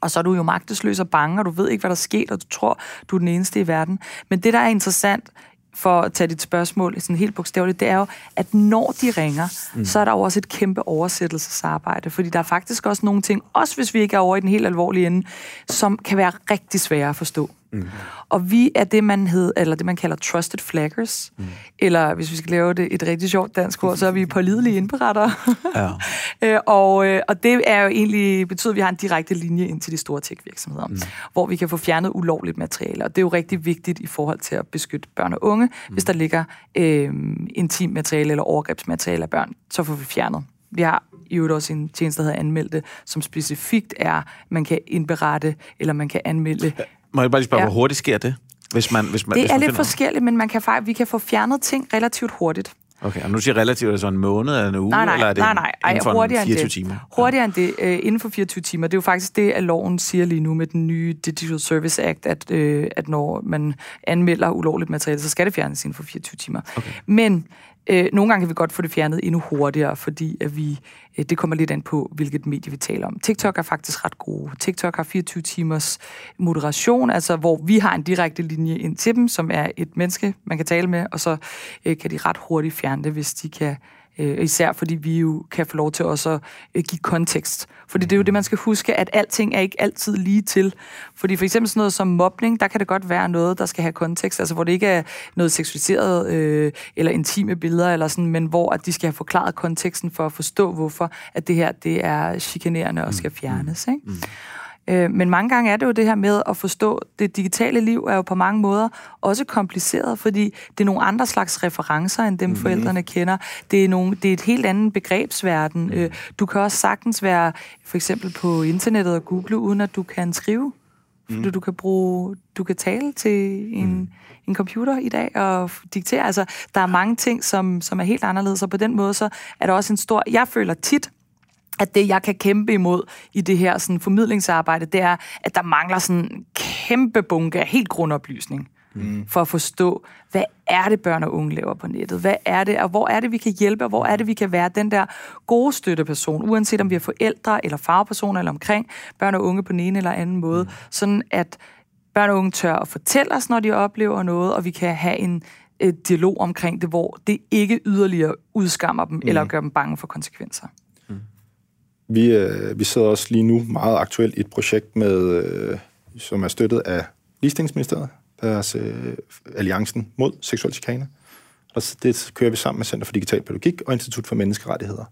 Og så er du jo magtesløs og bange, og du ved ikke, hvad der sker, og du tror, du er den eneste i verden. Men det, der er interessant, for at tage dit spørgsmål sådan helt bogstaveligt, det er jo, at når de ringer, mm. så er der jo også et kæmpe oversættelsesarbejde, fordi der er faktisk også nogle ting, også hvis vi ikke er over i den helt alvorlige ende, som kan være rigtig svære at forstå. Mm. Og vi er det, man hed, eller det, man kalder trusted flaggers. Mm. Eller hvis vi skal lave det et rigtig sjovt dansk ord, så er vi pålidelige indberettere. ja. [LAUGHS] Øh, og, øh, og det er jo egentlig, betyder, at vi har en direkte linje ind til de store tech-virksomheder, mm. hvor vi kan få fjernet ulovligt materiale. Og det er jo rigtig vigtigt i forhold til at beskytte børn og unge. Mm. Hvis der ligger øh, intim materiale eller overgrebsmateriale af børn, så får vi fjernet. Vi har i øvrigt også en tjeneste, der hedder anmeldte, som specifikt er, man kan indberette, eller man kan anmelde må jeg bare lige spørge, ja. hvor hurtigt sker det? Hvis man, hvis man, det hvis er man lidt forskelligt, men man kan faktisk, vi kan få fjernet ting relativt hurtigt. Okay, og nu siger relativt, er det så en måned eller en uge? Nej, nej, eller er det nej, nej. Ej, inden for hurtigere 24 end det. timer? Hurtigere end det, øh, inden for 24 timer. Det er jo faktisk det, at loven siger lige nu med den nye Digital Service Act, at, øh, at når man anmelder ulovligt materiale, så skal det fjernes inden for 24 timer. Okay. Men øh, nogle gange kan vi godt få det fjernet endnu hurtigere, fordi at vi, øh, det kommer lidt an på, hvilket medie vi taler om. TikTok er faktisk ret gode. TikTok har 24 timers moderation, altså hvor vi har en direkte linje ind til dem, som er et menneske, man kan tale med, og så øh, kan de ret hurtigt fjerne det, hvis de kan Øh, især fordi vi jo kan få lov til også at øh, give kontekst. Fordi det er jo det, man skal huske, at alting er ikke altid lige til. Fordi for eksempel sådan noget som mobning, der kan det godt være noget, der skal have kontekst, altså hvor det ikke er noget seksualiseret øh, eller intime billeder, eller sådan, men hvor at de skal have forklaret konteksten for at forstå, hvorfor at det her det er chikanerende og skal fjernes. Ikke? Mm. Øh, men mange gange er det jo det her med at forstå, det digitale liv er jo på mange måder også kompliceret, fordi det er nogle andre slags referencer, end dem mm. forældrene kender. Det er, nogle, det er et helt andet begrebsverden. Øh, du kan også sagtens være for eksempel på internettet og google, uden at du kan skrive. Fordi mm. du kan bruge, du kan tale til en, mm. en computer i dag og diktere. Altså, der er mange ting, som, som er helt anderledes, og på den måde så er der også en stor... Jeg føler tit, at det, jeg kan kæmpe imod i det her sådan, formidlingsarbejde, det er, at der mangler sådan en kæmpe bunke af helt grundoplysning mm. for at forstå, hvad er det, børn og unge laver på nettet? Hvad er det, og hvor er det, vi kan hjælpe, og hvor er det, vi kan være den der gode støtteperson, uanset om vi er forældre eller farpersoner eller omkring børn og unge på den ene eller anden måde, mm. sådan at børn og unge tør at fortælle os, når de oplever noget, og vi kan have en et dialog omkring det, hvor det ikke yderligere udskammer dem mm. eller gør dem bange for konsekvenser. Vi, øh, vi sidder også lige nu meget aktuelt i et projekt, med, øh, som er støttet af Ligestillingsministeriet, deres øh, alliancen mod seksuel chikane. Og det kører vi sammen med Center for Digital Pædagogik og Institut for Menneskerettigheder.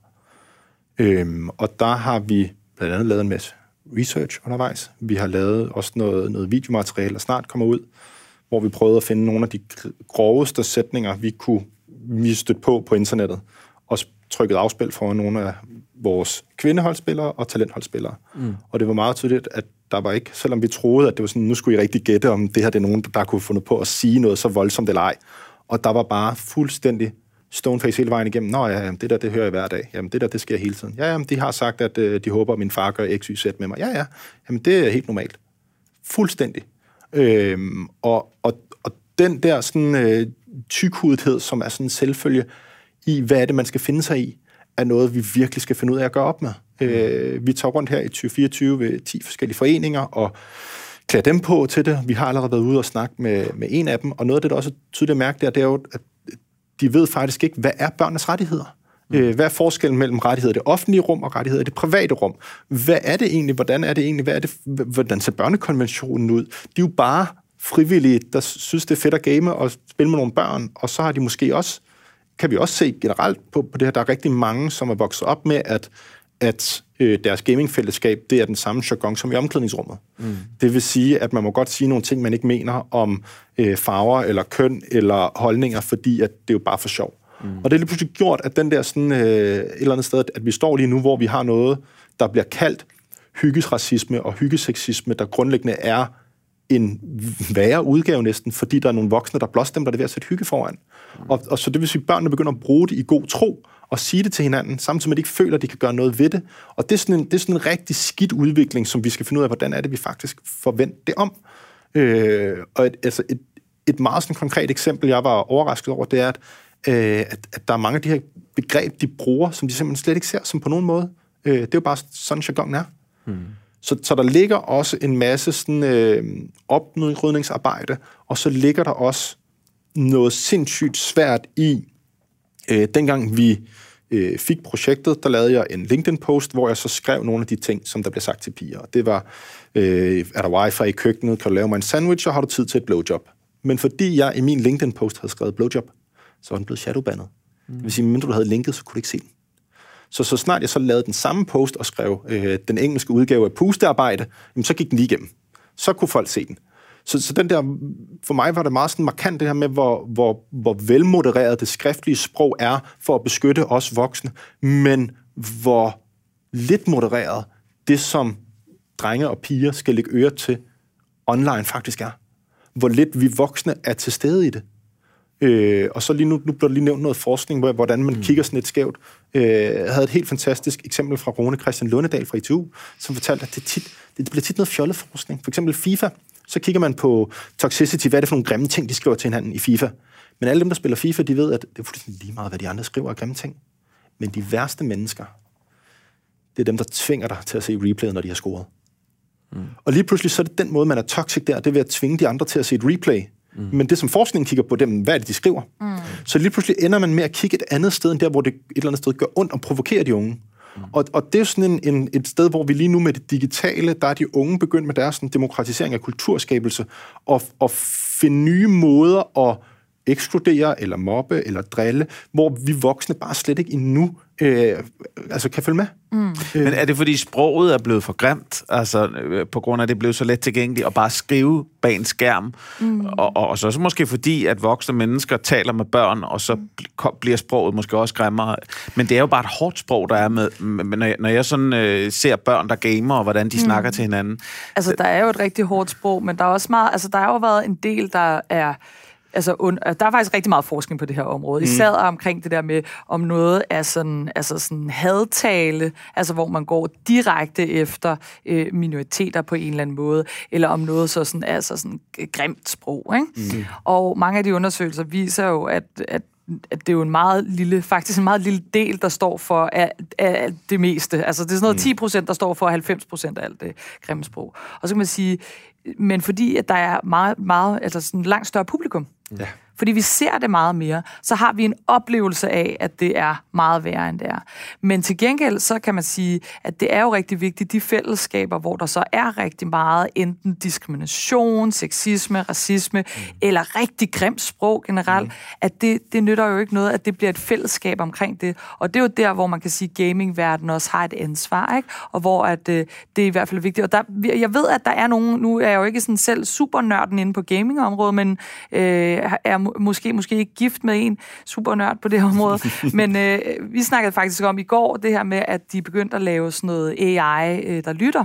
Øhm, og der har vi blandt andet lavet en masse research undervejs. Vi har lavet også noget, noget videomateriale, der snart kommer ud, hvor vi prøvede at finde nogle af de groveste sætninger, vi kunne vi støtte på på internettet, og trykket afspil for nogle af vores kvindeholdspillere og talentholdspillere. Mm. Og det var meget tydeligt, at der var ikke, selvom vi troede, at det var sådan, nu skulle I rigtig gætte, om det her det er nogen, der kunne fundet på at sige noget så voldsomt eller ej. Og der var bare fuldstændig stoneface hele vejen igennem. Nå ja, det der, det hører jeg hver dag. Jamen det der, det sker hele tiden. Ja, jamen de har sagt, at øh, de håber, at min far gør x, y, z med mig. Ja, ja, jamen det er helt normalt. Fuldstændig. Øhm, og, og, og den der sådan øh, tykhudhed, som er sådan en selvfølge i, hvad er det, man skal finde sig i, er noget, vi virkelig skal finde ud af at gøre op med. Mm. Øh, vi tager rundt her i 2024 ved 10 forskellige foreninger og klæder dem på til det. Vi har allerede været ude og snakke med, med en af dem, og noget af det, der også er tydeligt at mærke, det er, det er jo, at de ved faktisk ikke, hvad er børnenes rettigheder? Mm. Øh, hvad er forskellen mellem rettigheder i det offentlige rum og rettigheder i det private rum? Hvad er det egentlig? Hvordan er det egentlig? Hvad er det, hvordan ser børnekonventionen ud? De er jo bare frivillige, der synes, det er fedt at game og spille med nogle børn, og så har de måske også kan vi også se generelt på, på det her, der er rigtig mange, som er vokset op med, at, at øh, deres gamingfællesskab, det er den samme jargon som i omklædningsrummet. Mm. Det vil sige, at man må godt sige nogle ting, man ikke mener om øh, farver eller køn eller holdninger, fordi at det er jo bare for sjov. Mm. Og det er lige pludselig gjort, at den der sådan, øh, et eller andet sted, at vi står lige nu, hvor vi har noget, der bliver kaldt hyggesracisme og hyggeseksisme, der grundlæggende er en værre udgave næsten, fordi der er nogle voksne, der blåstemmer det ved at sætte hygge foran. Mm. Og, og så det vil sige, at børnene begynder at bruge det i god tro, og sige det til hinanden, samtidig med, at de ikke føler, at de kan gøre noget ved det. Og det er sådan en, det er sådan en rigtig skidt udvikling, som vi skal finde ud af, hvordan er det, vi faktisk forventer det om. Øh, og et, altså et, et meget sådan konkret eksempel, jeg var overrasket over, det er, at, øh, at, at der er mange af de her begreb, de bruger, som de simpelthen slet ikke ser som på nogen måde. Øh, det er jo bare sådan, jargon er. Mm. Så, så der ligger også en masse sådan, øh, oprydningsarbejde, og så ligger der også noget sindssygt svært i, øh, dengang vi øh, fik projektet, der lavede jeg en LinkedIn-post, hvor jeg så skrev nogle af de ting, som der blev sagt til piger. Det var, øh, er der wifi i køkkenet, kan du lave mig en sandwich, og har du tid til et blowjob? Men fordi jeg i min LinkedIn-post havde skrevet blowjob, så var den blevet shadowbandet. Mm. Det vil sige, mindre du havde linket, så kunne du ikke se den. Så så snart jeg så lavede den samme post og skrev øh, den engelske udgave af pustearbejde, jamen, så gik den lige igennem. Så kunne folk se den. Så, så den der, for mig var det meget sådan markant det her med, hvor, hvor, hvor velmodereret det skriftlige sprog er for at beskytte os voksne, men hvor lidt modereret det, som drenge og piger skal lægge øre til online faktisk er. Hvor lidt vi voksne er til stede i det. Øh, og så lige nu, nu bliver der lige nævnt noget forskning, hvor, hvordan man mm. kigger sådan lidt skævt. Øh, jeg havde et helt fantastisk eksempel fra Rune Christian Lundedal fra ITU, som fortalte, at det, tit, det bliver tit noget fjollet forskning. For eksempel FIFA, så kigger man på toxicity, hvad er det for nogle grimme ting, de skriver til hinanden i FIFA. Men alle dem, der spiller FIFA, de ved, at det er fuldstændig lige meget, hvad de andre skriver af grimme ting. Men de værste mennesker, det er dem, der tvinger dig til at se replayet, når de har scoret. Mm. Og lige pludselig så er det den måde, man er toxic der, det er ved at tvinge de andre til at se et replay. Mm. Men det, som forskningen kigger på, dem, hvad er det, de skriver? Mm. Så lige pludselig ender man med at kigge et andet sted, end der, hvor det et eller andet sted gør ondt og provokerer de unge. Mm. Og, og det er jo sådan en, en, et sted, hvor vi lige nu med det digitale, der er de unge begyndt med deres sådan, demokratisering af kulturskabelse, og, og finde nye måder at ekskludere, eller mobbe, eller drille, hvor vi voksne bare slet ikke endnu øh, altså kan følge med. Mm. Øh. Men er det fordi sproget er blevet for grimt, altså øh, på grund af at det blev så let tilgængeligt, at bare skrive bag en skærm, mm. og, og, og så, så måske fordi, at voksne mennesker taler med børn, og så bliver sproget måske også grimmere. Men det er jo bare et hårdt sprog, der er med, med når, jeg, når jeg sådan øh, ser børn, der gamer, og hvordan de mm. snakker til hinanden. Altså, der er jo et rigtig hårdt sprog, men der er også meget, altså der har jo været en del, der er altså, und, der er faktisk rigtig meget forskning på det her område. Mm. Især omkring det der med, om noget er sådan, altså sådan hadtale, altså hvor man går direkte efter øh, minoriteter på en eller anden måde, eller om noget så sådan, altså sådan grimt sprog. Ikke? Mm. Og mange af de undersøgelser viser jo, at, at at det er jo en meget lille, faktisk en meget lille del, der står for af, af det meste. Altså det er sådan noget 10 mm. procent, der står for 90 procent af alt det grimme sprog. Og så kan man sige, men fordi at der er meget, meget, altså sådan langt større publikum, Ja. Fordi vi ser det meget mere, så har vi en oplevelse af, at det er meget værre, end det er. Men til gengæld, så kan man sige, at det er jo rigtig vigtigt, de fællesskaber, hvor der så er rigtig meget enten diskrimination, sexisme, racisme, mm. eller rigtig grimt sprog generelt, mm. at det, det nytter jo ikke noget, at det bliver et fællesskab omkring det. Og det er jo der, hvor man kan sige, at gamingverdenen også har et ansvar, ikke? og hvor at, øh, det er i hvert fald vigtigt. Og der, jeg ved, at der er nogen, nu er jeg jo ikke sådan selv super nørden inde på gamingområdet, men øh, er måske, måske ikke gift med en super nørd på det område, [LAUGHS] men øh, vi snakkede faktisk om i går det her med, at de begyndte at lave sådan noget AI, øh, der lytter.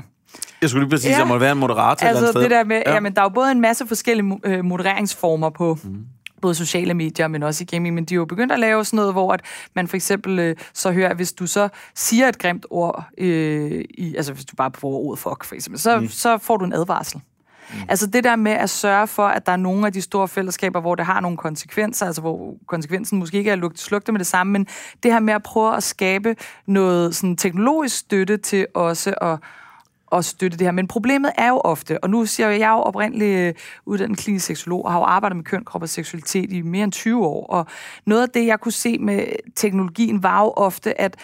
Jeg skulle lige præcis, ja. at må være en moderator altså, eller sted. det der med, ja. jamen, der er jo både en masse forskellige øh, modereringsformer på, mm både sociale medier, men også i gaming, men de er jo begyndt at lave sådan noget, hvor at man for eksempel øh, så hører, at hvis du så siger et grimt ord, øh, i, altså hvis du bare får ordet fuck, for eksempel, så, mm. så får du en advarsel. Mm. Altså det der med at sørge for, at der er nogle af de store fællesskaber, hvor det har nogle konsekvenser, altså hvor konsekvensen måske ikke er lugt slugte med det samme, men det her med at prøve at skabe noget sådan teknologisk støtte til også at at støtte det her. Men problemet er jo ofte, og nu siger jeg, jeg er jo oprindeligt øh, uddannet klinisk seksolog og har jo arbejdet med køn, krop og seksualitet i mere end 20 år. Og noget af det, jeg kunne se med teknologien, var jo ofte, at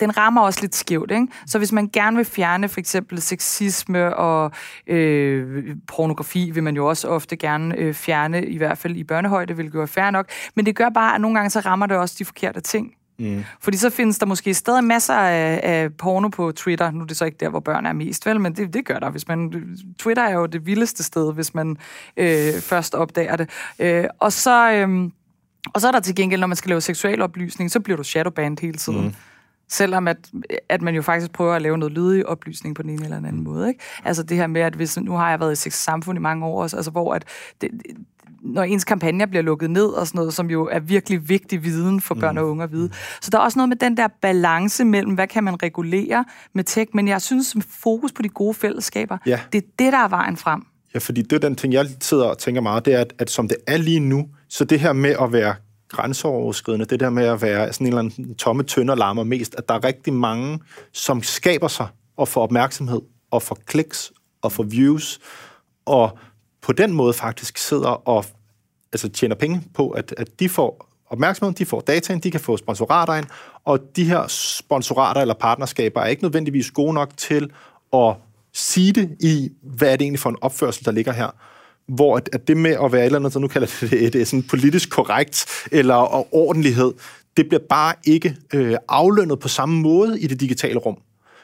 den rammer også lidt skævt. Ikke? Så hvis man gerne vil fjerne for eksempel sexisme og øh, pornografi, vil man jo også ofte gerne øh, fjerne, i hvert fald i børnehøjde, hvilket jo er fair nok. Men det gør bare, at nogle gange så rammer det også de forkerte ting. Mm. Fordi så findes der måske stadig masser af, af porno på Twitter. Nu er det så ikke der, hvor børn er mest, vel? Men det, det gør der. Hvis man, Twitter er jo det vildeste sted, hvis man øh, først opdager det. Øh, og så... Øh, og så er der til gengæld, når man skal lave seksuel oplysning, så bliver du shadowbanned hele tiden. Mm. Selvom at, at man jo faktisk prøver at lave noget lydig oplysning på den ene eller den anden måde. Ikke? Altså det her med, at hvis, nu har jeg været i sex samfund i mange år, altså hvor at det, når ens kampagner bliver lukket ned og sådan noget, som jo er virkelig vigtig viden for børn og unge at vide. Så der er også noget med den der balance mellem, hvad kan man regulere med tech, men jeg synes, fokus på de gode fællesskaber, ja. det er det, der er vejen frem. Ja, fordi det er den ting, jeg sidder og tænker meget, det er, at, at som det er lige nu, så det her med at være grænseoverskridende, det der med at være sådan en eller anden tomme tønder larmer mest, at der er rigtig mange, som skaber sig og får opmærksomhed, og får kliks, og får views, og på den måde faktisk sidder og altså tjener penge på, at, at de får opmærksomhed, de får dataen, de kan få sponsorater ind, og de her sponsorater eller partnerskaber er ikke nødvendigvis gode nok til at sige det i, hvad er det egentlig for en opførsel, der ligger her hvor at, at det med at være et eller andet, så nu kalder det det, det er sådan politisk korrekt, eller ordentlighed, det bliver bare ikke øh, aflønnet på samme måde i det digitale rum.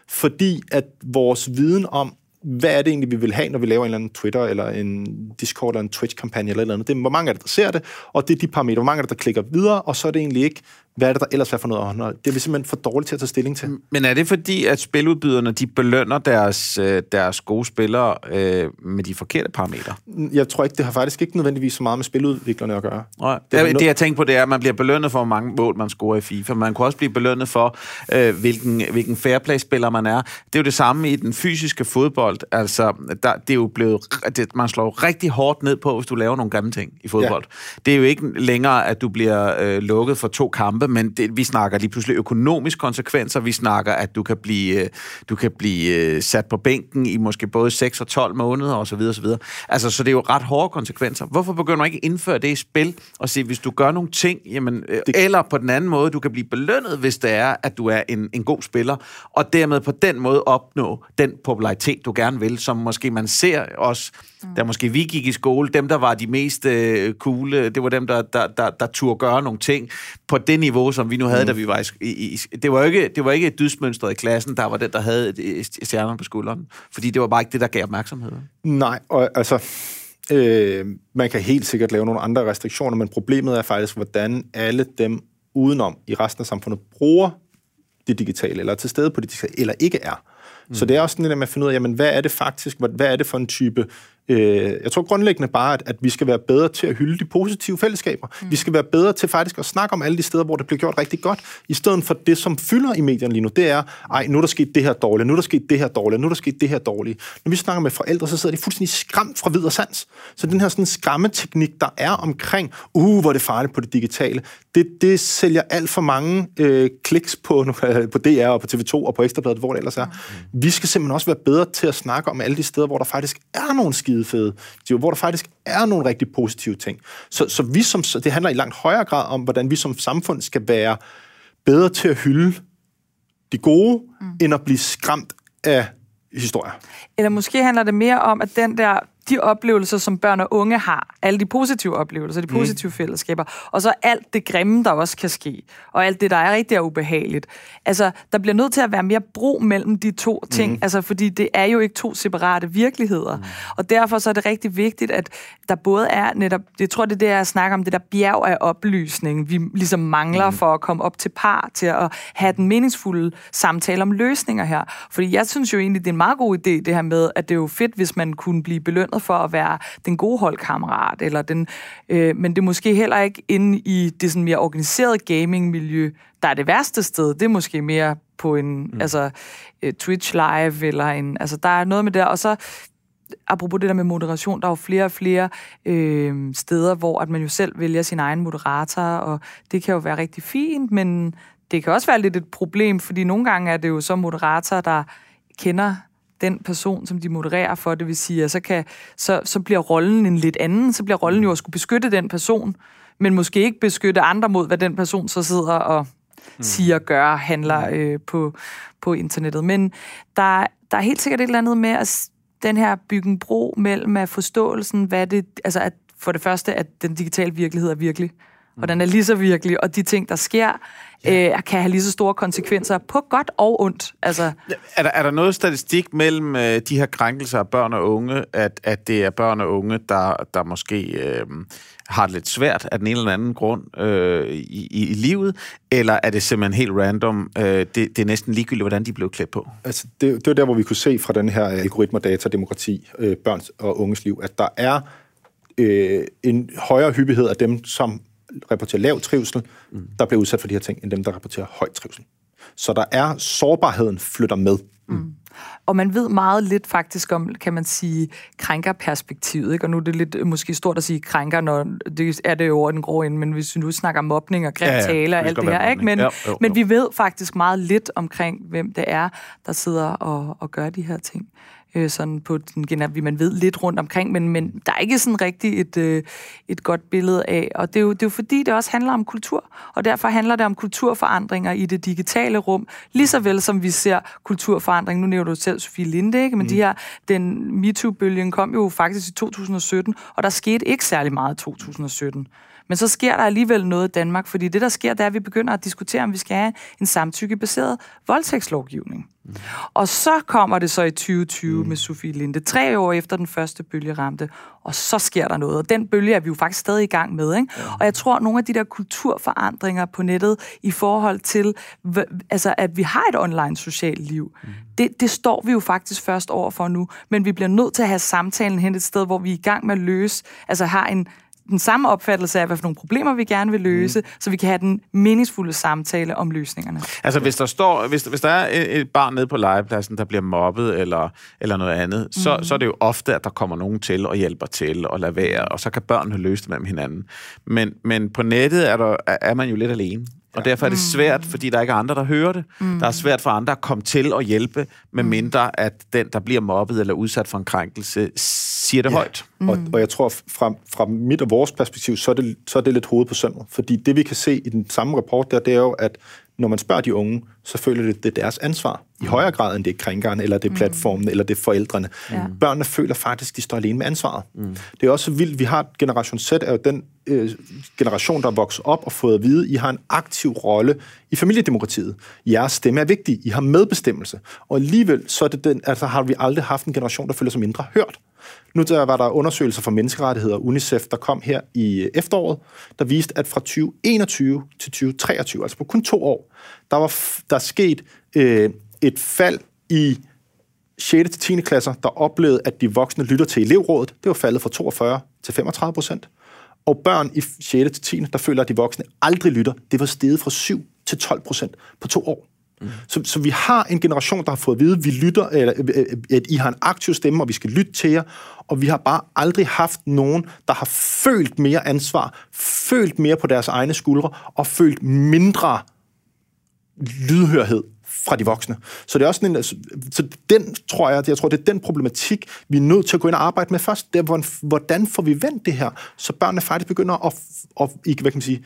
Fordi at vores viden om, hvad er det egentlig, vi vil have, når vi laver en eller anden Twitter, eller en Discord, eller en Twitch-kampagne, eller, eller andet. Det er, hvor mange er det, der ser det, og det er de parametre, hvor mange er der, der klikker videre, og så er det egentlig ikke, hvad er det, der ellers er for noget ånd? Det er vi simpelthen for dårligt til at tage stilling til. Men er det fordi, at spiludbyderne de belønner deres, øh, deres gode spillere øh, med de forkerte parametre? Jeg tror ikke, det har faktisk ikke nødvendigvis så meget med spiludviklerne at gøre. Nej. Det, det, det jeg tænker på, det er, at man bliver belønnet for, hvor mange mål man scorer i FIFA. Man kunne også blive belønnet for, øh, hvilken, hvilken fairplay-spiller man er. Det er jo det samme i den fysiske fodbold. Altså, der, det er jo blevet, det, man slår rigtig hårdt ned på, hvis du laver nogle grimme ting i fodbold. Ja. Det er jo ikke længere, at du bliver øh, lukket for to kampe, men det, vi snakker lige pludselig økonomiske konsekvenser. Vi snakker, at du kan blive, øh, du kan blive øh, sat på bænken i måske både 6 og 12 måneder osv. osv. Altså, så det er jo ret hårde konsekvenser. Hvorfor begynder man ikke at indføre det i spil og sige, hvis du gør nogle ting, jamen, øh, det... eller på den anden måde, du kan blive belønnet, hvis det er, at du er en, en god spiller, og dermed på den måde opnå den popularitet, du gerne vil, som måske man ser også, mm. da måske vi gik i skole, dem, der var de mest øh, cool, det var dem, der, der, der, der turde gøre nogle ting på det niveau, som vi nu havde, mm. da vi var i, i, det var ikke det var ikke et dysmønstret i klassen, der var den, der havde stjernerne på skulderen, fordi det var bare ikke det, der gav opmærksomhed. Nej, og altså, øh, man kan helt sikkert lave nogle andre restriktioner, men problemet er faktisk, hvordan alle dem udenom i resten af samfundet bruger det digitale, eller er til stede på det digitale, eller ikke er. Mm. Så det er også sådan det der med at finde ud af, jamen, hvad er det faktisk, hvad er det for en type Øh, jeg tror grundlæggende bare, at, at vi skal være bedre til at hylde de positive fællesskaber. Mm. Vi skal være bedre til faktisk at snakke om alle de steder, hvor det bliver gjort rigtig godt, i stedet for det, som fylder i medierne lige nu. Det er, ej, nu er der sket det her dårligt, nu er der sket det her dårligt, nu er der sket det her dårligt. Når vi snakker med forældre, så sidder de fuldstændig skræmt fra vid og sans. Så den her sådan skræmmeteknik, der er omkring, uh, hvor det farligt på det digitale, det, det sælger alt for mange øh, kliks på, [LAUGHS] på DR og på TV2 og på Ekstrabladet, hvor det ellers er. Mm. Vi skal simpelthen også være bedre til at snakke om alle de steder, hvor der faktisk er nogle skide skidefede, hvor der faktisk er nogle rigtig positive ting. Så, så vi som, det handler i langt højere grad om, hvordan vi som samfund skal være bedre til at hylde de gode, mm. end at blive skræmt af historier. Eller måske handler det mere om, at den der de oplevelser, som børn og unge har, alle de positive oplevelser, de mm. positive mm. fællesskaber, og så alt det grimme, der også kan ske, og alt det, der er rigtig ubehageligt. Altså, der bliver nødt til at være mere bro mellem de to ting, mm. altså, fordi det er jo ikke to separate virkeligheder. Mm. Og derfor så er det rigtig vigtigt, at der både er netop, jeg tror, det er det, jeg snakker om, det der bjerg af oplysning, vi ligesom mangler mm. for at komme op til par, til at have den meningsfulde samtale om løsninger her. Fordi jeg synes jo egentlig, det er en meget god idé, det her med, at det er jo fedt, hvis man kunne blive belønnet belønnet for at være den gode holdkammerat, eller den, øh, men det er måske heller ikke inde i det sådan mere organiserede gaming-miljø, der er det værste sted. Det er måske mere på en mm. altså, uh, Twitch Live, eller en, altså der er noget med det, og så apropos det der med moderation, der er jo flere og flere øh, steder, hvor at man jo selv vælger sin egen moderator, og det kan jo være rigtig fint, men det kan også være lidt et problem, fordi nogle gange er det jo så moderator, der kender den person, som de modererer for. Det vil sige, at så, kan, så, så bliver rollen en lidt anden. Så bliver rollen jo at skulle beskytte den person, men måske ikke beskytte andre mod, hvad den person så sidder og mm. siger, gør, handler øh, på, på internettet. Men der, der er helt sikkert et eller andet med at den her bygge en bro mellem at forståelsen, hvad det, altså at for det første, at den digitale virkelighed er virkelig, og den er lige så virkelig, og de ting, der sker, ja. øh, kan have lige så store konsekvenser på godt og ondt. Altså, er, der, er der noget statistik mellem øh, de her krænkelser af børn og unge, at, at det er børn og unge, der, der måske øh, har det lidt svært af den ene eller anden grund øh, i, i, i livet, eller er det simpelthen helt random? Øh, det, det er næsten ligegyldigt, hvordan de blev klædt på. Altså, det, det var der, hvor vi kunne se fra den her algoritmer, data, demokrati, øh, børns og unges liv, at der er øh, en højere hyppighed af dem, som rapporterer lav trivsel, mm. der bliver udsat for de her ting, end dem, der rapporterer høj trivsel. Så der er sårbarheden flytter med. Mm. Og man ved meget lidt faktisk om, kan man sige, krænkerperspektivet. Ikke? Og nu er det lidt øh, måske stort at sige krænker, når det er det jo over den grå ende, men hvis vi nu snakker mobning og grim ja, ja, tale og alt det her. Ikke? Men, ja, jo, jo. men vi ved faktisk meget lidt omkring, hvem det er, der sidder og, og gør de her ting øh, sådan på den, vi man ved lidt rundt omkring, men, men der er ikke sådan rigtig et, øh, et godt billede af. Og det er, jo, det er jo fordi, det også handler om kultur, og derfor handler det om kulturforandringer i det digitale rum, lige så vel som vi ser kulturforandring. Nu nævner du selv Sofie Linde, ikke? men mm. de her, den MeToo-bølgen kom jo faktisk i 2017, og der skete ikke særlig meget i 2017. Men så sker der alligevel noget i Danmark, fordi det, der sker, det er, at vi begynder at diskutere, om vi skal have en samtykkebaseret voldtægtslovgivning. Mm. Og så kommer det så i 2020 mm. med Sofie Linde, tre år efter den første bølge ramte, og så sker der noget. Og den bølge er vi jo faktisk stadig i gang med. Ikke? Ja. Og jeg tror, at nogle af de der kulturforandringer på nettet i forhold til, altså, at vi har et online socialt liv, mm. det, det står vi jo faktisk først over for nu. Men vi bliver nødt til at have samtalen hen et sted, hvor vi er i gang med at løse, altså har en den samme opfattelse af, hvad for nogle problemer vi gerne vil løse, mm. så vi kan have den meningsfulde samtale om løsningerne. Altså hvis der står, hvis, hvis der er et barn nede på legepladsen, der bliver mobbet eller, eller noget andet, så, mm. så er det jo ofte, at der kommer nogen til og hjælper til og lader være, og så kan børnene løse det mellem hinanden. Men, men på nettet er, der, er man jo lidt alene. Og derfor er det svært, mm. fordi der ikke er andre, der hører det. Mm. Der er svært for andre at komme til og hjælpe, med mm. mindre at den, der bliver mobbet eller udsat for en krænkelse, siger det ja. højt. Mm. Og, og jeg tror, fra, fra mit og vores perspektiv, så er, det, så er det lidt hoved på sømmet. Fordi det, vi kan se i den samme rapport der, det er jo, at når man spørger de unge, så føler det, det er deres ansvar. I mm. højere grad, end det er krænkeren, eller det er mm. platformen, mm. eller det er forældrene. Ja. Børnene føler faktisk, de står alene med ansvaret. Mm. Det er også vildt. Vi har Generation Z, er jo den øh, generation, der er vokset op og fået at vide, I har en aktiv rolle i familiedemokratiet. Jeres stemme er vigtig. I har medbestemmelse. Og alligevel så er det den, altså, har vi aldrig haft en generation, der føler sig mindre hørt. Nu der var der undersøgelser fra menneskerettigheder UNICEF, der kom her i efteråret, der viste, at fra 2021 til 2023, altså på kun to år, der var der sket øh, et fald i 6. til 10. klasser, der oplevede, at de voksne lytter til elevrådet. Det var faldet fra 42 til 35 procent. Og børn i 6. til 10. der føler, at de voksne aldrig lytter. Det var steget fra 7 til 12 procent på to år. Mm. Så, så vi har en generation, der har fået at vide, at vi lytter, eller, øh, øh, øh, at I har en aktiv stemme, og vi skal lytte til jer, og vi har bare aldrig haft nogen, der har følt mere ansvar, følt mere på deres egne skuldre, og følt mindre lydhørhed fra de voksne. Så det er også sådan en, altså, så den tror jeg, jeg tror, det er den problematik, vi er nødt til at gå ind og arbejde med først. Det er, hvordan får vi vendt det her, så børnene faktisk begynder at, at, at hvad kan man sige,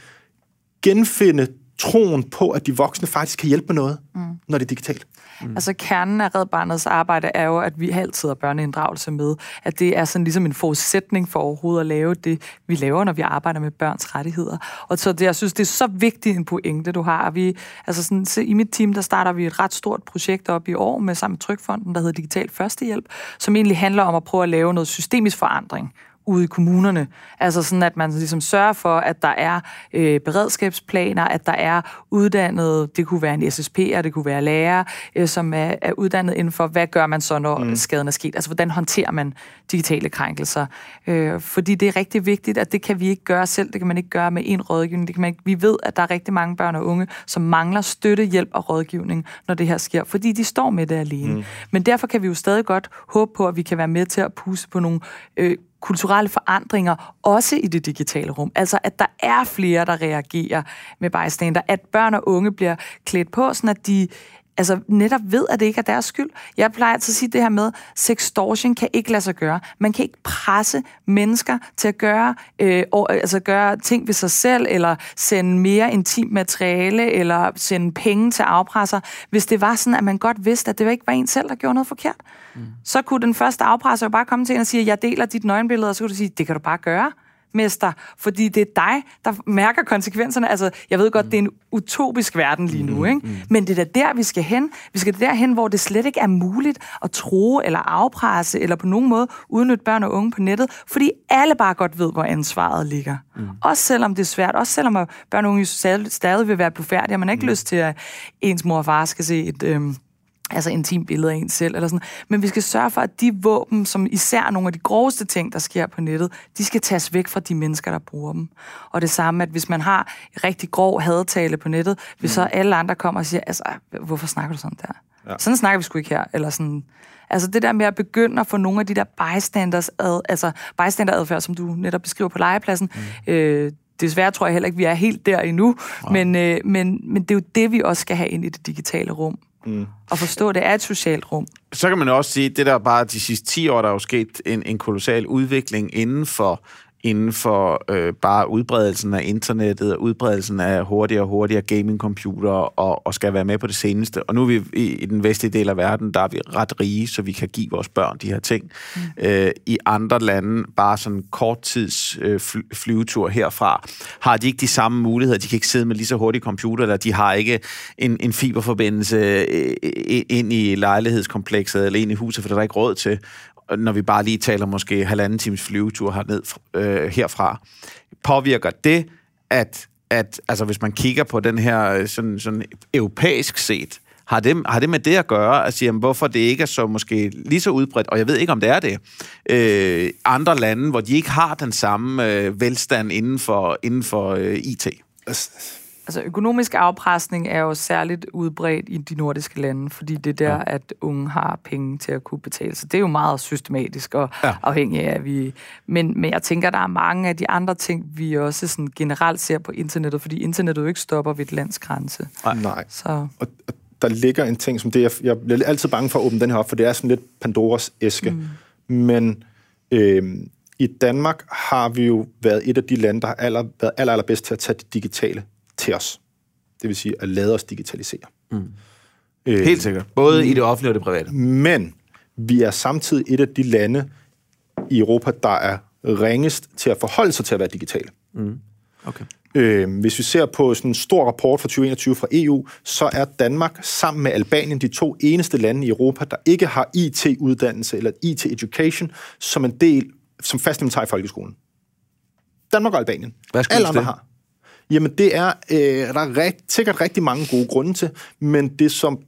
genfinde troen på, at de voksne faktisk kan hjælpe med noget, mm. når det er digitalt. Mm. Altså kernen af Red Barnets arbejde er jo, at vi altid har børneinddragelse med. At det er sådan ligesom en forudsætning for overhovedet at lave det, vi laver, når vi arbejder med børns rettigheder. Og så det, jeg synes, det er så vigtigt en pointe, du har. Vi, altså sådan, så I mit team, der starter vi et ret stort projekt op i år med sammen med Trykfonden, der hedder Digital Førstehjælp, som egentlig handler om at prøve at lave noget systemisk forandring ude i kommunerne. Altså sådan, at man ligesom sørger for, at der er øh, beredskabsplaner, at der er uddannet, det kunne være en SSP, og det kunne være lærer, øh, som er, er uddannet inden for, hvad gør man så, når mm. skaden er sket? Altså, hvordan håndterer man digitale krænkelser? Øh, fordi det er rigtig vigtigt, at det kan vi ikke gøre selv, det kan man ikke gøre med en rådgivning. Det kan man ikke. Vi ved, at der er rigtig mange børn og unge, som mangler støtte, hjælp og rådgivning, når det her sker, fordi de står med det alene. Mm. Men derfor kan vi jo stadig godt håbe på, at vi kan være med til at pusse på nogle øh, kulturelle forandringer, også i det digitale rum. Altså, at der er flere, der reagerer med bystander. At børn og unge bliver klædt på, sådan at de altså netop ved, at det ikke er deres skyld. Jeg plejer altid at sige det her med, sextortion kan ikke lade sig gøre. Man kan ikke presse mennesker til at gøre, øh, og, altså gøre ting ved sig selv, eller sende mere intimt materiale, eller sende penge til afpresser, hvis det var sådan, at man godt vidste, at det ikke var en selv, der gjorde noget forkert. Mm. Så kunne den første afpresser jo bare komme til en og sige, jeg deler dit nøgenbillede, og så kunne du sige, det kan du bare gøre mester, fordi det er dig, der mærker konsekvenserne. Altså, jeg ved godt, mm. det er en utopisk verden lige nu, mm, ikke? Mm. men det er da der, vi skal hen. Vi skal derhen, hvor det slet ikke er muligt at tro eller afpresse eller på nogen måde udnytte børn og unge på nettet, fordi alle bare godt ved, hvor ansvaret ligger. Mm. Også selvom det er svært, også selvom børn og unge stadig vil være blufærdige, og man har ikke mm. lyst til, at ens mor og far skal se et... Øhm, altså intim billede af en selv, eller sådan. Men vi skal sørge for, at de våben, som især nogle af de groveste ting, der sker på nettet, de skal tages væk fra de mennesker, der bruger dem. Og det samme, at hvis man har rigtig grov hadtale på nettet, hvis mm. så alle andre kommer og siger, altså, hvorfor snakker du sådan der? Ja. Sådan snakker vi sgu ikke her. Eller sådan, altså det der med at begynde at få nogle af de der bystanders, ad, altså bystanderadfærd, som du netop beskriver på legepladsen, mm. øh, desværre tror jeg heller ikke, vi er helt der endnu, ja. men, øh, men, men det er jo det, vi også skal have ind i det digitale rum. Mm. Og forstå, at det er et socialt rum. Så kan man også sige, at det der bare de sidste 10 år, der er jo sket en, en kolossal udvikling inden for inden for øh, bare udbredelsen af internettet, og udbredelsen af hurtigere og hurtigere gamingcomputere, og, og skal være med på det seneste. Og nu er vi i, i den vestlige del af verden, der er vi ret rige, så vi kan give vores børn de her ting. Mm. Øh, I andre lande, bare sådan kort tids øh, flyvetur herfra, har de ikke de samme muligheder. De kan ikke sidde med lige så hurtige computer, eller de har ikke en, en fiberforbindelse øh, ind i lejlighedskomplekset, eller ind i huset, for der er ikke råd til når vi bare lige taler måske halvanden times flyvetur herned, øh, herfra. Påvirker det, at, at altså, hvis man kigger på den her øh, sådan, sådan europæisk set, har det, har det med det at gøre, at sige, hvorfor det ikke er så måske lige så udbredt, og jeg ved ikke, om det er det, øh, andre lande, hvor de ikke har den samme øh, velstand inden for, inden for øh, IT? Altså, Altså økonomisk afpresning er jo særligt udbredt i de nordiske lande, fordi det er der, ja. at unge har penge til at kunne betale. Så det er jo meget systematisk og ja. afhængigt af, at vi... Men, men jeg tænker, der er mange af de andre ting, vi også sådan generelt ser på internettet, fordi internettet jo ikke stopper ved et lands grænse. Nej. Så. Og, og der ligger en ting, som det jeg, jeg bliver altid bange for at åbne den her op, for det er sådan lidt Pandoras æske. Mm. Men øh, i Danmark har vi jo været et af de lande, der har aller, været aller, allerbedst til at tage det digitale til os. Det vil sige at lade os digitalisere. Mm. Øh, Helt sikkert. Både i det offentlige og det private. Men vi er samtidig et af de lande i Europa, der er ringest til at forholde sig til at være digitale. Mm. Okay. Øh, hvis vi ser på sådan en stor rapport fra 2021 fra EU, så er Danmark sammen med Albanien de to eneste lande i Europa, der ikke har IT-uddannelse eller IT-education som en del, som fast i folkeskolen. Danmark og Albanien. Hvad Alle andre det? har. Jamen, det er, øh, der er rigt, sikkert rigtig mange gode grunde til, men det, som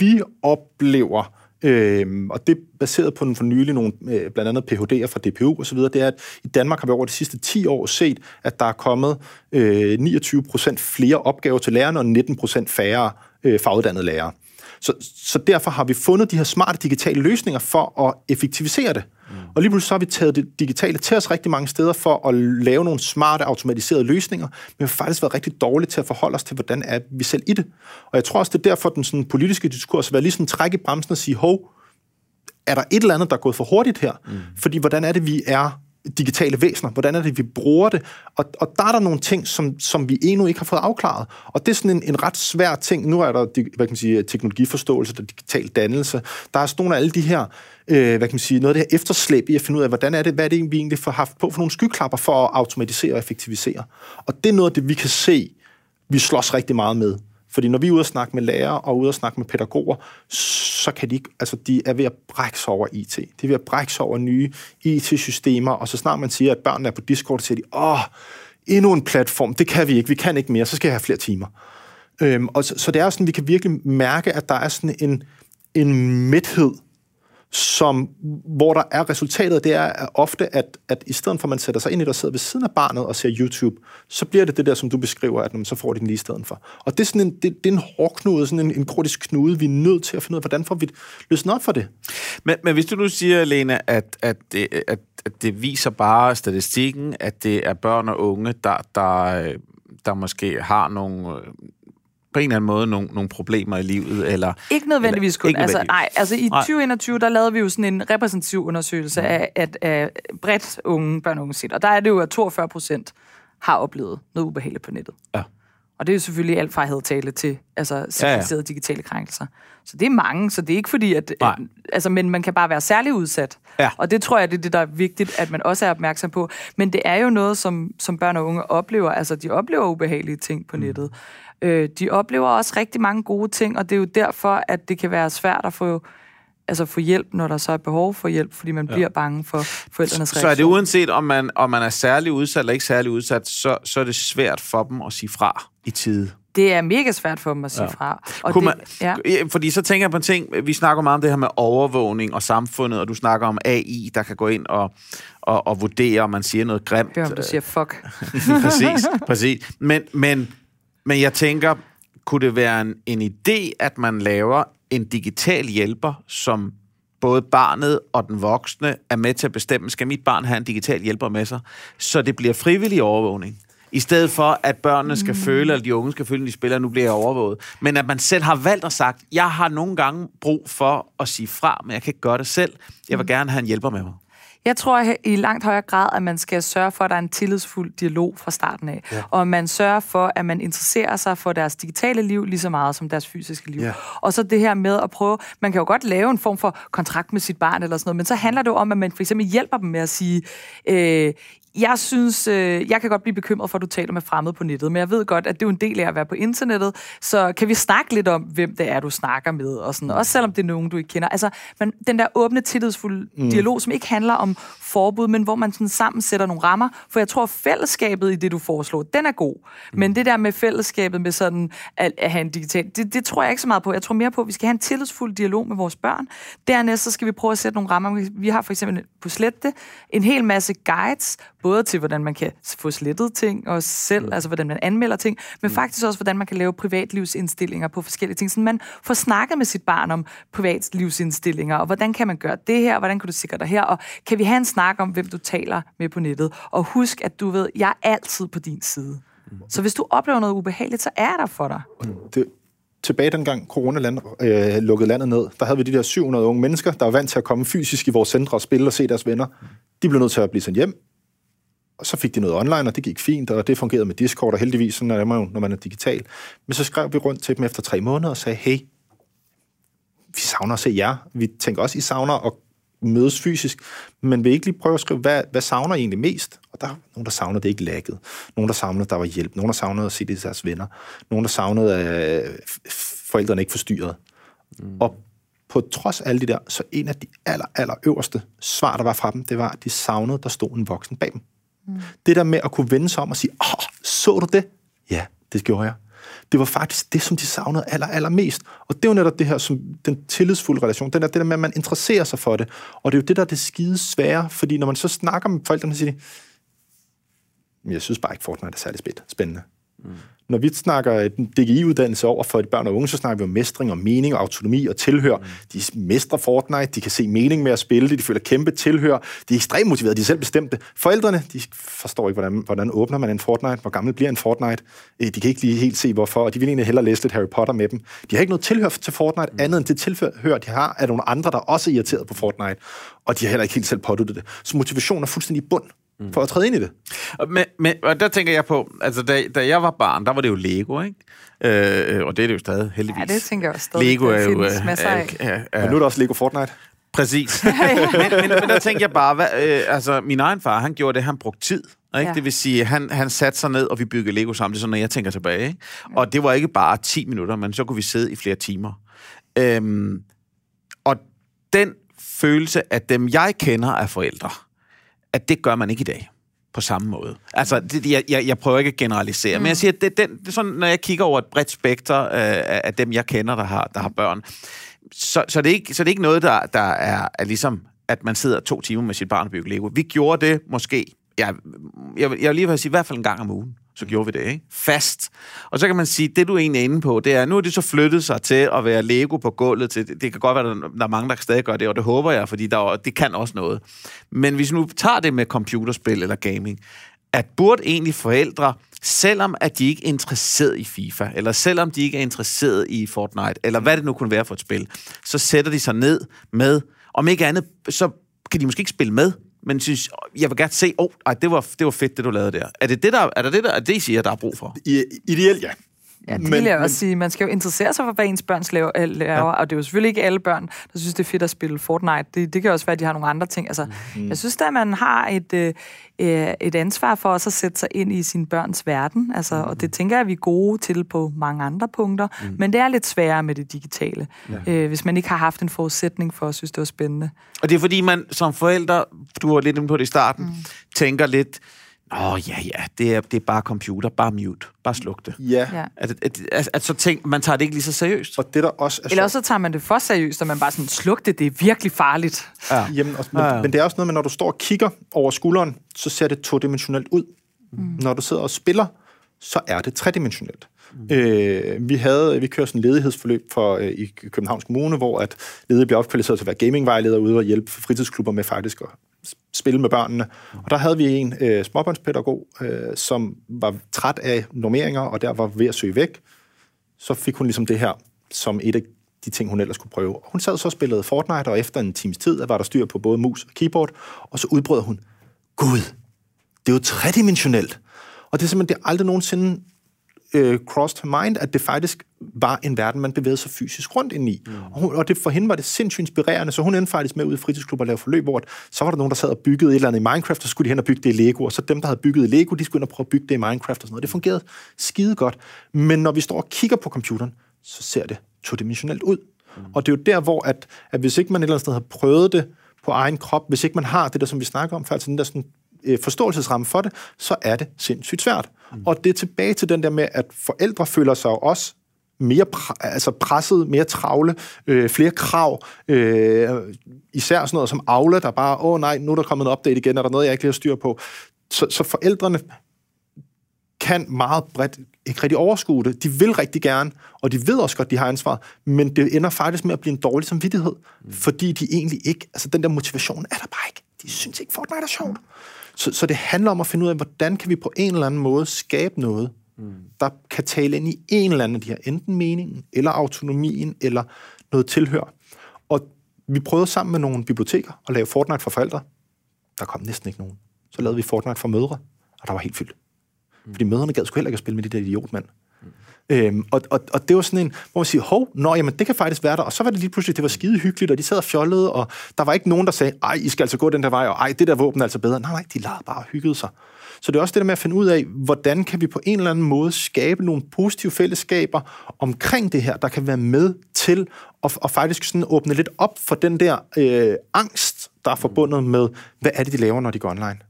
vi oplever, øh, og det er baseret på for nylig nogle, øh, blandt andet PhD'er fra DPU osv., det er, at i Danmark har vi over de sidste 10 år set, at der er kommet øh, 29 procent flere opgaver til lærerne og 19 procent færre øh, faguddannede lærere. Så, så derfor har vi fundet de her smarte digitale løsninger for at effektivisere det. Mm. Og lige pludselig så har vi taget det digitale til os rigtig mange steder for at lave nogle smarte, automatiserede løsninger, men vi har faktisk været rigtig dårlige til at forholde os til, hvordan er vi selv i det. Og jeg tror også, det er derfor, den sådan, politiske diskurs vil lige sådan trække i bremsen og sige, hov, er der et eller andet, der er gået for hurtigt her? Mm. Fordi hvordan er det, vi er digitale væsener? Hvordan er det, vi bruger det? Og, og der er der nogle ting, som, som vi endnu ikke har fået afklaret. Og det er sådan en, en ret svær ting. Nu er der hvad kan man sige, teknologiforståelse, der digital dannelse. Der er sådan nogle af alle de her, øh, hvad kan man sige, noget af det her efterslæb i at finde ud af, hvordan er det, hvad er det, vi egentlig har haft på for nogle skyklapper for at automatisere og effektivisere. Og det er noget af det, vi kan se, vi slås rigtig meget med. Fordi når vi er ude og snakke med lærere og ude og snakke med pædagoger, så kan de ikke, altså de er ved at brække sig over IT. De er ved at brække sig over nye IT-systemer, og så snart man siger, at børnene er på Discord, så siger de, åh, endnu en platform, det kan vi ikke, vi kan ikke mere, så skal jeg have flere timer. Øhm, og så, så det er sådan, vi kan virkelig mærke, at der er sådan en, en mæthed som, hvor der er resultatet, det er ofte, at, at i stedet for at man sætter sig ind i det og sidder ved siden af barnet og ser YouTube, så bliver det det der, som du beskriver, at så får de den lige i stedet for. Og det er sådan en, det, det er en hårdknude, sådan en, en kronisk knude, vi er nødt til at finde ud af, hvordan får vi løsnet op for det. Men, men hvis du nu siger, Lena, at, at, det, at, at det viser bare statistikken, at det er børn og unge, der, der, øh, der måske har nogle øh, på en eller anden måde nogle, nogle problemer i livet? Eller, ikke nødvendigvis kun. Ikke altså, nej, altså i nej. 2021, der lavede vi jo sådan en repræsentativ undersøgelse mm. af, af, af bredt unge børn og unge set. Og der er det jo, at 42 procent har oplevet noget ubehageligt på nettet. Ja. Og det er jo selvfølgelig alt fra hadtale til altså, certificerede ja, ja. digitale krænkelser. Så det er mange, så det er ikke fordi, at... at altså, men man kan bare være særlig udsat. Ja. Og det tror jeg, det er det, der er vigtigt, at man også er opmærksom på. Men det er jo noget, som, som børn og unge oplever. Altså, de oplever ubehagelige ting på mm. nettet. Øh, de oplever også rigtig mange gode ting, og det er jo derfor, at det kan være svært at få altså få hjælp, når der så er behov for hjælp, fordi man ja. bliver bange for forældrenes reaktion. Så er det uanset, om man, om man er særlig udsat eller ikke særlig udsat, så, så er det svært for dem at sige fra i tide. Det er mega svært for dem at sige ja. fra. Og det, man, ja. Fordi så tænker jeg på en ting, vi snakker meget om det her med overvågning og samfundet, og du snakker om AI, der kan gå ind og, og, og vurdere, om man siger noget grimt. Hør om du siger fuck. [LAUGHS] præcis, præcis. Men, men men jeg tænker, kunne det være en, en idé, at man laver en digital hjælper, som både barnet og den voksne er med til at bestemme, skal mit barn have en digital hjælper med sig, så det bliver frivillig overvågning. I stedet for, at børnene skal mm. føle, eller de unge skal føle, at de spiller, nu bliver jeg overvåget. Men at man selv har valgt og sagt, jeg har nogle gange brug for at sige fra, men jeg kan ikke gøre det selv. Jeg vil mm. gerne have en hjælper med mig. Jeg tror i langt højere grad, at man skal sørge for, at der er en tillidsfuld dialog fra starten af. Ja. Og man sørger for, at man interesserer sig for deres digitale liv lige så meget som deres fysiske liv. Ja. Og så det her med at prøve... Man kan jo godt lave en form for kontrakt med sit barn eller sådan noget, men så handler det jo om, at man for eksempel hjælper dem med at sige, øh, jeg synes, øh, jeg kan godt blive bekymret for, at du taler med fremmede på nettet, men jeg ved godt, at det er jo en del af at være på internettet, så kan vi snakke lidt om, hvem det er, du snakker med, og sådan, også selvom det er nogen, du ikke kender. Altså, men den der åbne, tillidsfulde mm. dialog, som ikke handler om forbud, men hvor man sådan sammen sætter nogle rammer, for jeg tror, at fællesskabet i det, du foreslår, den er god. Mm. Men det der med fællesskabet med sådan at, at have en digital, det, det tror jeg ikke så meget på. Jeg tror mere på, at vi skal have en tillidsfuld dialog med vores børn. Dernæst så skal vi prøve at sætte nogle rammer. Vi har for eksempel på Slette en hel masse guides, både til, hvordan man kan få slettet ting, og selv, mm. altså hvordan man anmelder ting, men mm. faktisk også, hvordan man kan lave privatlivsindstillinger på forskellige ting. Så man får snakket med sit barn om privatlivsindstillinger, og hvordan kan man gøre det her, hvordan kan du sikre dig her, og kan vi have en snak om, hvem du taler med på nettet. Og husk, at du ved, jeg er altid på din side. Mm. Så hvis du oplever noget ubehageligt, så er jeg der for dig. Det, tilbage dengang corona land, øh, lukkede landet ned, der havde vi de der 700 unge mennesker, der var vant til at komme fysisk i vores centre og spille og se deres venner. De blev nødt til at blive sendt hjem, og så fik de noget online, og det gik fint, og det fungerede med Discord, og heldigvis, sådan er man jo, når man er digital. Men så skrev vi rundt til dem efter tre måneder og sagde, hey, vi savner at se jer. Vi tænker også, I savner at mødes fysisk, men vil ikke lige prøve at skrive, hvad, hvad savner I egentlig mest? Og der er nogen, der savner det ikke lagget. Nogen, der savner, der var hjælp. Nogen, der savnede at se det til deres venner. Nogen, der savnede, at forældrene ikke forstyrrede. Mm. Og på trods af alle de der, så en af de aller, aller øverste svar, der var fra dem, det var, at de savnede, der stod en voksen bag dem. Mm. Det der med at kunne vende sig om og sige, åh, så du det? Ja, det gjorde jeg. Det var faktisk det, som de savnede aller, allermest. Og det er jo netop det her, som den tillidsfulde relation, den der, det der med, at man interesserer sig for det. Og det er jo det, der er det skide svære, fordi når man så snakker med forældrene, så siger de, jeg synes bare ikke, Fortnite er særlig spændende. Mm. Når vi snakker DGI-uddannelse over for de børn og unge, så snakker vi om mestring og mening og autonomi og tilhør. Mm. De mestrer Fortnite, de kan se mening med at spille det, de føler kæmpe tilhør, de er ekstremt motiverede, de er selv bestemte. Forældrene, de forstår ikke, hvordan, hvordan åbner man en Fortnite, hvor gammel bliver en Fortnite. Øh, de kan ikke lige helt se, hvorfor, og de vil egentlig hellere læse lidt Harry Potter med dem. De har ikke noget tilhør til Fortnite, mm. andet end det tilhør, de har, af nogle andre, der også er irriteret på Fortnite, og de har heller ikke helt selv påduttet det. Så motivationen er fuldstændig bund mm. for at træde ind i det. Men, men og der tænker jeg på, altså da, da jeg var barn, der var det jo Lego, ikke? Øh, og det er det jo stadig, heldigvis. Ja, det tænker jeg også stadig. Lego er jo... Øh, af. Ja, ja. Og nu er der også Lego Fortnite. Præcis. [LAUGHS] men, men, men der tænker jeg bare, hvad, øh, altså min egen far, han gjorde det, han brugte tid. Ikke? Ja. Det vil sige, han, han satte sig ned, og vi byggede Lego sammen. Det er sådan, når jeg tænker tilbage. Ikke? Ja. Og det var ikke bare 10 minutter, men så kunne vi sidde i flere timer. Øhm, og den følelse af dem, jeg kender af forældre, at det gør man ikke i dag på samme måde. Altså, det, jeg, jeg, jeg prøver ikke at generalisere, mm. men jeg siger, at det, det, det sådan, når jeg kigger over et bredt spekter øh, af dem, jeg kender, der har, der har børn, så, så, det er ikke, så det er ikke noget, der, der er, er ligesom, at man sidder to timer med sit barn og bygger Lego. Vi gjorde det måske, ja, jeg, jeg vil lige vil sige, i hvert fald en gang om ugen så gjorde vi det, ikke? Fast. Og så kan man sige, det du er inde på, det er, nu er det så flyttet sig til at være Lego på gulvet. Til, det kan godt være, at der er mange, der stadig gør det, og det håber jeg, fordi der, det kan også noget. Men hvis nu tager det med computerspil eller gaming, at burde egentlig forældre, selvom at de ikke er interesseret i FIFA, eller selvom de ikke er interesseret i Fortnite, eller hvad det nu kunne være for et spil, så sætter de sig ned med, om ikke andet, så kan de måske ikke spille med, men synes, jeg vil gerne se, åh, oh, det, var, det var fedt, det du lavede der. Er det det, der, er det, det, der, er det I siger, der er brug for? I, ideelt, ja. Ja, det men, vil jeg også men... sige. Man skal jo interessere sig for, hvad ens børn laver, ja. og det er jo selvfølgelig ikke alle børn, der synes, det er fedt at spille Fortnite. Det, det kan også være, at de har nogle andre ting. Altså, mm. Jeg synes da, at man har et, øh, øh, et ansvar for også at sætte sig ind i sin børns verden, altså, mm. og det tænker jeg, at vi er gode til på mange andre punkter, mm. men det er lidt sværere med det digitale, ja. øh, hvis man ikke har haft en forudsætning for at synes, det var spændende. Og det er fordi, man som forældre, du var lidt inde på det i starten, mm. tænker lidt, Åh, oh, ja, ja, det er, det er bare computer, bare mute, bare sluk det. Ja. At, at, at, at så tænk, man tager det ikke lige så seriøst. Og det der også er Eller også så tager man det for seriøst, og man bare sådan, sluk det, det er virkelig farligt. Ja. Jamen, også, men, ja, ja. men det er også noget med, når du står og kigger over skulderen, så ser det todimensionelt ud. Mm. Når du sidder og spiller, så er det tredimensionelt. Mm. Øh, vi havde, vi kørte sådan en ledighedsforløb for, øh, i Københavns Kommune, hvor at ledige bliver opkvalificeret til at være gamingvejleder ude og hjælpe fritidsklubber med faktisk at spille med børnene. Mm. Og der havde vi en øh, småbørnspædagog, øh, som var træt af normeringer, og der var ved at søge væk. Så fik hun ligesom det her som et af de ting, hun ellers kunne prøve. Og hun sad så og spillede Fortnite, og efter en times tid var der styr på både mus og keyboard, og så udbrød hun, Gud, det er jo tredimensionelt. Og det er simpelthen det er aldrig nogensinde øh, crossed her mind, at det faktisk var en verden, man bevægede sig fysisk rundt ind i. Mm. Og, hun, og det, for hende var det sindssygt inspirerende, så hun endte faktisk med ud i fritidsklubber og lave forløb, hvor så var der nogen, der sad og byggede et eller andet i Minecraft, og så skulle de hen og bygge det i Lego, og så dem, der havde bygget i Lego, de skulle ind og prøve at bygge det i Minecraft og sådan noget. Det fungerede skide godt. Men når vi står og kigger på computeren, så ser det todimensionelt ud. Mm. Og det er jo der, hvor at, at hvis ikke man et eller andet sted har prøvet det på egen krop, hvis ikke man har det der, som vi snakker om før, altså den der sådan øh, forståelsesramme for det, så er det sindssygt svært. Mm. Og det er tilbage til den der med, at forældre føler sig også mere pr- altså presset, mere travle, øh, flere krav, øh, især sådan noget som Aula, der bare, åh nej, nu er der kommet en update igen, er der noget, jeg ikke har styr på. Så, så forældrene kan meget bredt ikke rigtig overskue det. De vil rigtig gerne, og de ved også godt, de har ansvar, men det ender faktisk med at blive en dårlig samvittighed, mm. fordi de egentlig ikke, altså den der motivation er der bare ikke. De synes ikke, Fortnite er sjovt. Så, så det handler om at finde ud af, hvordan kan vi på en eller anden måde skabe noget, mm. der kan tale ind i en eller anden af de her, enten meningen, eller autonomien, eller noget tilhør. Og vi prøvede sammen med nogle biblioteker at lave Fortnite for forældre. Der kom næsten ikke nogen. Så lavede vi Fortnite for mødre, og der var helt fyldt. Mm. Fordi mødrene gad sgu heller ikke at spille med de der idiotmænd. Øhm, og, og, og det var sådan en, hvor man siger, hov, nå, jamen, det kan faktisk være der. Og så var det lige pludselig, det var skide hyggeligt, og de sad og fjollede, og der var ikke nogen, der sagde, ej, I skal altså gå den der vej, og ej, det der våben er altså bedre. Nej, nej, de lavede bare og hyggede sig. Så det er også det der med at finde ud af, hvordan kan vi på en eller anden måde skabe nogle positive fællesskaber omkring det her, der kan være med til at, at faktisk sådan åbne lidt op for den der øh, angst, der er forbundet med, hvad er det, de laver, når de går online.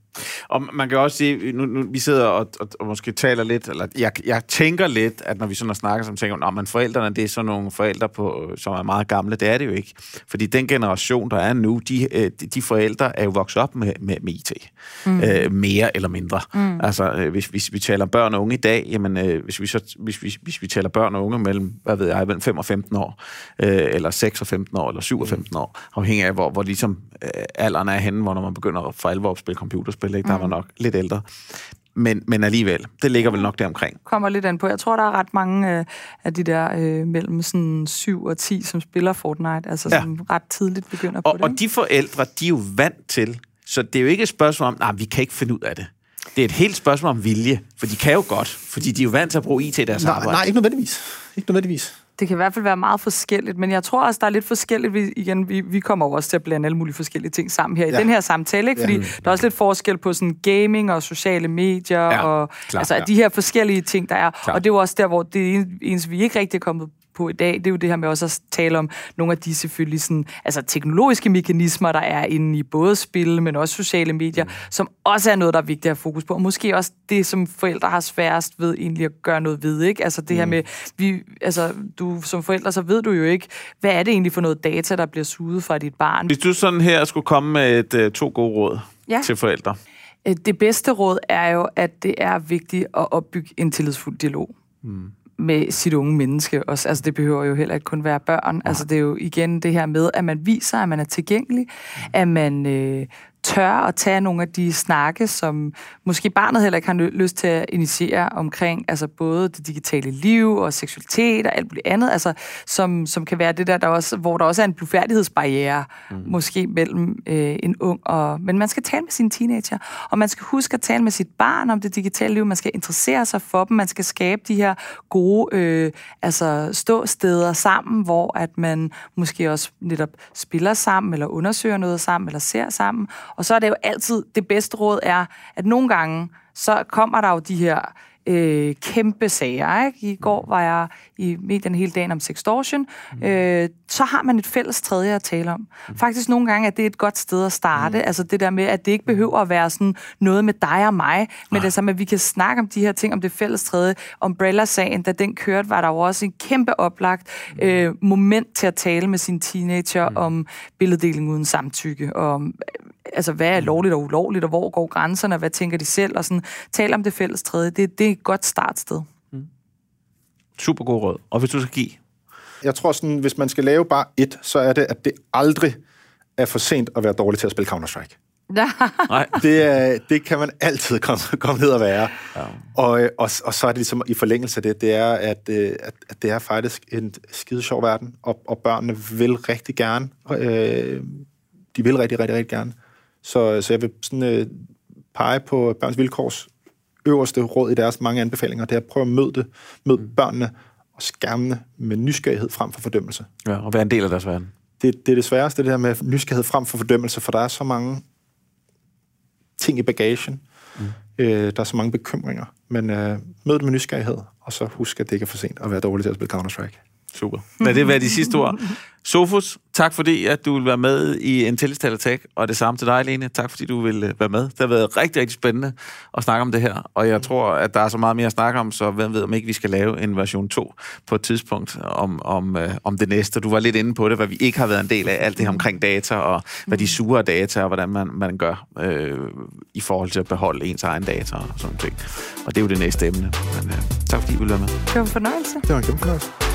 Og man kan også sige, nu, nu vi sidder og, og, og måske taler lidt, eller jeg, jeg tænker lidt, at når vi sådan snakker, så tænker at men forældrene, det er sådan nogle forældre, på, som er meget gamle. Det er det jo ikke. Fordi den generation, der er nu, de, øh, de forældre er jo vokset op med, med, med IT. Mm. Øh, mere eller mindre. Mm. Altså, øh, hvis, hvis vi taler børn og unge i dag, jamen, øh, hvis, vi så, hvis, vi, hvis vi taler børn og unge mellem, hvad ved jeg, mellem 5 og 15 år, øh, eller 6 og 15 år, eller 7 og 15 år, afhængig af, hvor, hvor ligesom øh, alderen er henne, hvor når man begynder for alvor at spille computerspil, ikke? der mm. er man nok lidt ældre. Men, men alligevel, det ligger vel nok der omkring. Kommer lidt an på. Jeg tror, der er ret mange øh, af de der øh, mellem sådan 7 og 10, som spiller Fortnite, altså ja. som ret tidligt begynder og, på det. Og de forældre, de er jo vant til, så det er jo ikke et spørgsmål om, nej, vi kan ikke finde ud af det. Det er et helt spørgsmål om vilje, for de kan jo godt, fordi de er jo vant til at bruge IT i deres nej, arbejde. Nej, ikke nødvendigvis. Ikke nødvendigvis. Det kan i hvert fald være meget forskelligt, men jeg tror også, der er lidt forskelligt. Vi, igen, vi, vi kommer også til at blande alle mulige forskellige ting sammen her i ja. den her samtale, ikke? fordi ja. der er også lidt forskel på sådan gaming og sociale medier, ja, og klar, altså ja. de her forskellige ting, der er. Klar. Og det er jo også der, hvor det eneste, vi ikke rigtig er kommet på i dag, det er jo det her med også at tale om nogle af de selvfølgelig sådan, altså teknologiske mekanismer, der er inde i både spil, men også sociale medier, mm. som også er noget, der er vigtigt at have fokus på. Og måske også det, som forældre har sværest ved egentlig at gøre noget ved, ikke? Altså det mm. her med, vi, altså du som forældre, så ved du jo ikke, hvad er det egentlig for noget data, der bliver suget fra dit barn. Hvis du sådan her skulle komme med et, uh, to gode råd ja. til forældre. Øh, det bedste råd er jo, at det er vigtigt at opbygge en tillidsfuld dialog. Mm med sit unge menneske også. Altså, det behøver jo heller ikke kun være børn. Altså, det er jo igen det her med, at man viser, at man er tilgængelig, mm. at man øh, tør at tage nogle af de snakke, som måske barnet heller ikke har lyst til at initiere omkring, altså både det digitale liv og seksualitet og alt muligt andet, altså som, som kan være det der, der også, hvor der også er en blufærdighedsbarriere, mm. måske mellem øh, en ung og... Men man skal tale med sine teenager, og man skal huske at tale med sit barn om det digitale liv, man skal interessere sig for dem, man skal skabe de her gode øh, altså ståsteder sammen, hvor at man måske også netop spiller sammen, eller undersøger noget sammen, eller ser sammen, og så er det jo altid, det bedste råd er, at nogle gange, så kommer der jo de her øh, kæmpe sager. Ikke? I går var jeg i medierne hele dagen om sextortion. Mm. Øh, så har man et fælles tredje at tale om. Mm. Faktisk nogle gange er det et godt sted at starte. Mm. Altså det der med, at det ikke behøver at være sådan noget med dig og mig, men det er som, at vi kan snakke om de her ting, om det fælles tredje. Umbrella-sagen, da den kørte, var der jo også en kæmpe oplagt øh, moment til at tale med sin teenager mm. om billeddeling uden samtykke, og om altså, hvad er lovligt og ulovligt, og hvor går grænserne, og hvad tænker de selv, og sådan, tale om det fælles tredje. Det, det er et godt startsted. Mm. Super god råd. Og hvis du skal give? Jeg tror sådan, hvis man skal lave bare et, så er det, at det aldrig er for sent at være dårlig til at spille Counter-Strike. [LAUGHS] Nej. Det, er, det kan man altid komme, komme ned og være. Ja. Og, og, og så er det ligesom i forlængelse af det, det er, at, øh, at, at det er faktisk en skide sjov verden, og, og børnene vil rigtig gerne. Øh, de vil rigtig, rigtig, rigtig gerne. Så, så jeg vil sådan, øh, pege på Børns Vilkårs øverste råd i deres mange anbefalinger, det er at prøve at møde, det, møde mm. børnene og skærmene med nysgerrighed frem for fordømmelse. Ja, og være en del af deres verden. Det, det er det sværeste, det der med nysgerrighed frem for fordømmelse, for der er så mange ting i bagagen. Mm. Øh, der er så mange bekymringer. Men øh, mød det med nysgerrighed, og så husk, at det ikke er for sent at være dårlig til at spille Counter-Strike. Super. Lad det være de sidste ord. Sofus, tak fordi, at du vil være med i en Tech, og det samme til dig, Lene. Tak fordi, du vil øh, være med. Det har været rigtig, rigtig spændende at snakke om det her, og jeg tror, at der er så meget mere at snakke om, så hvem ved, om ikke vi skal lave en version 2 på et tidspunkt om, om, øh, om det næste. Du var lidt inde på det, hvad vi ikke har været en del af, alt det her omkring data, og hvad de suger data, og hvordan man, man gør øh, i forhold til at beholde ens egen data og sådan ting. Og det er jo det næste emne. Men øh, tak fordi I ville være med. Det var en fornøjelse. Det var en kæmpe fornøjelse.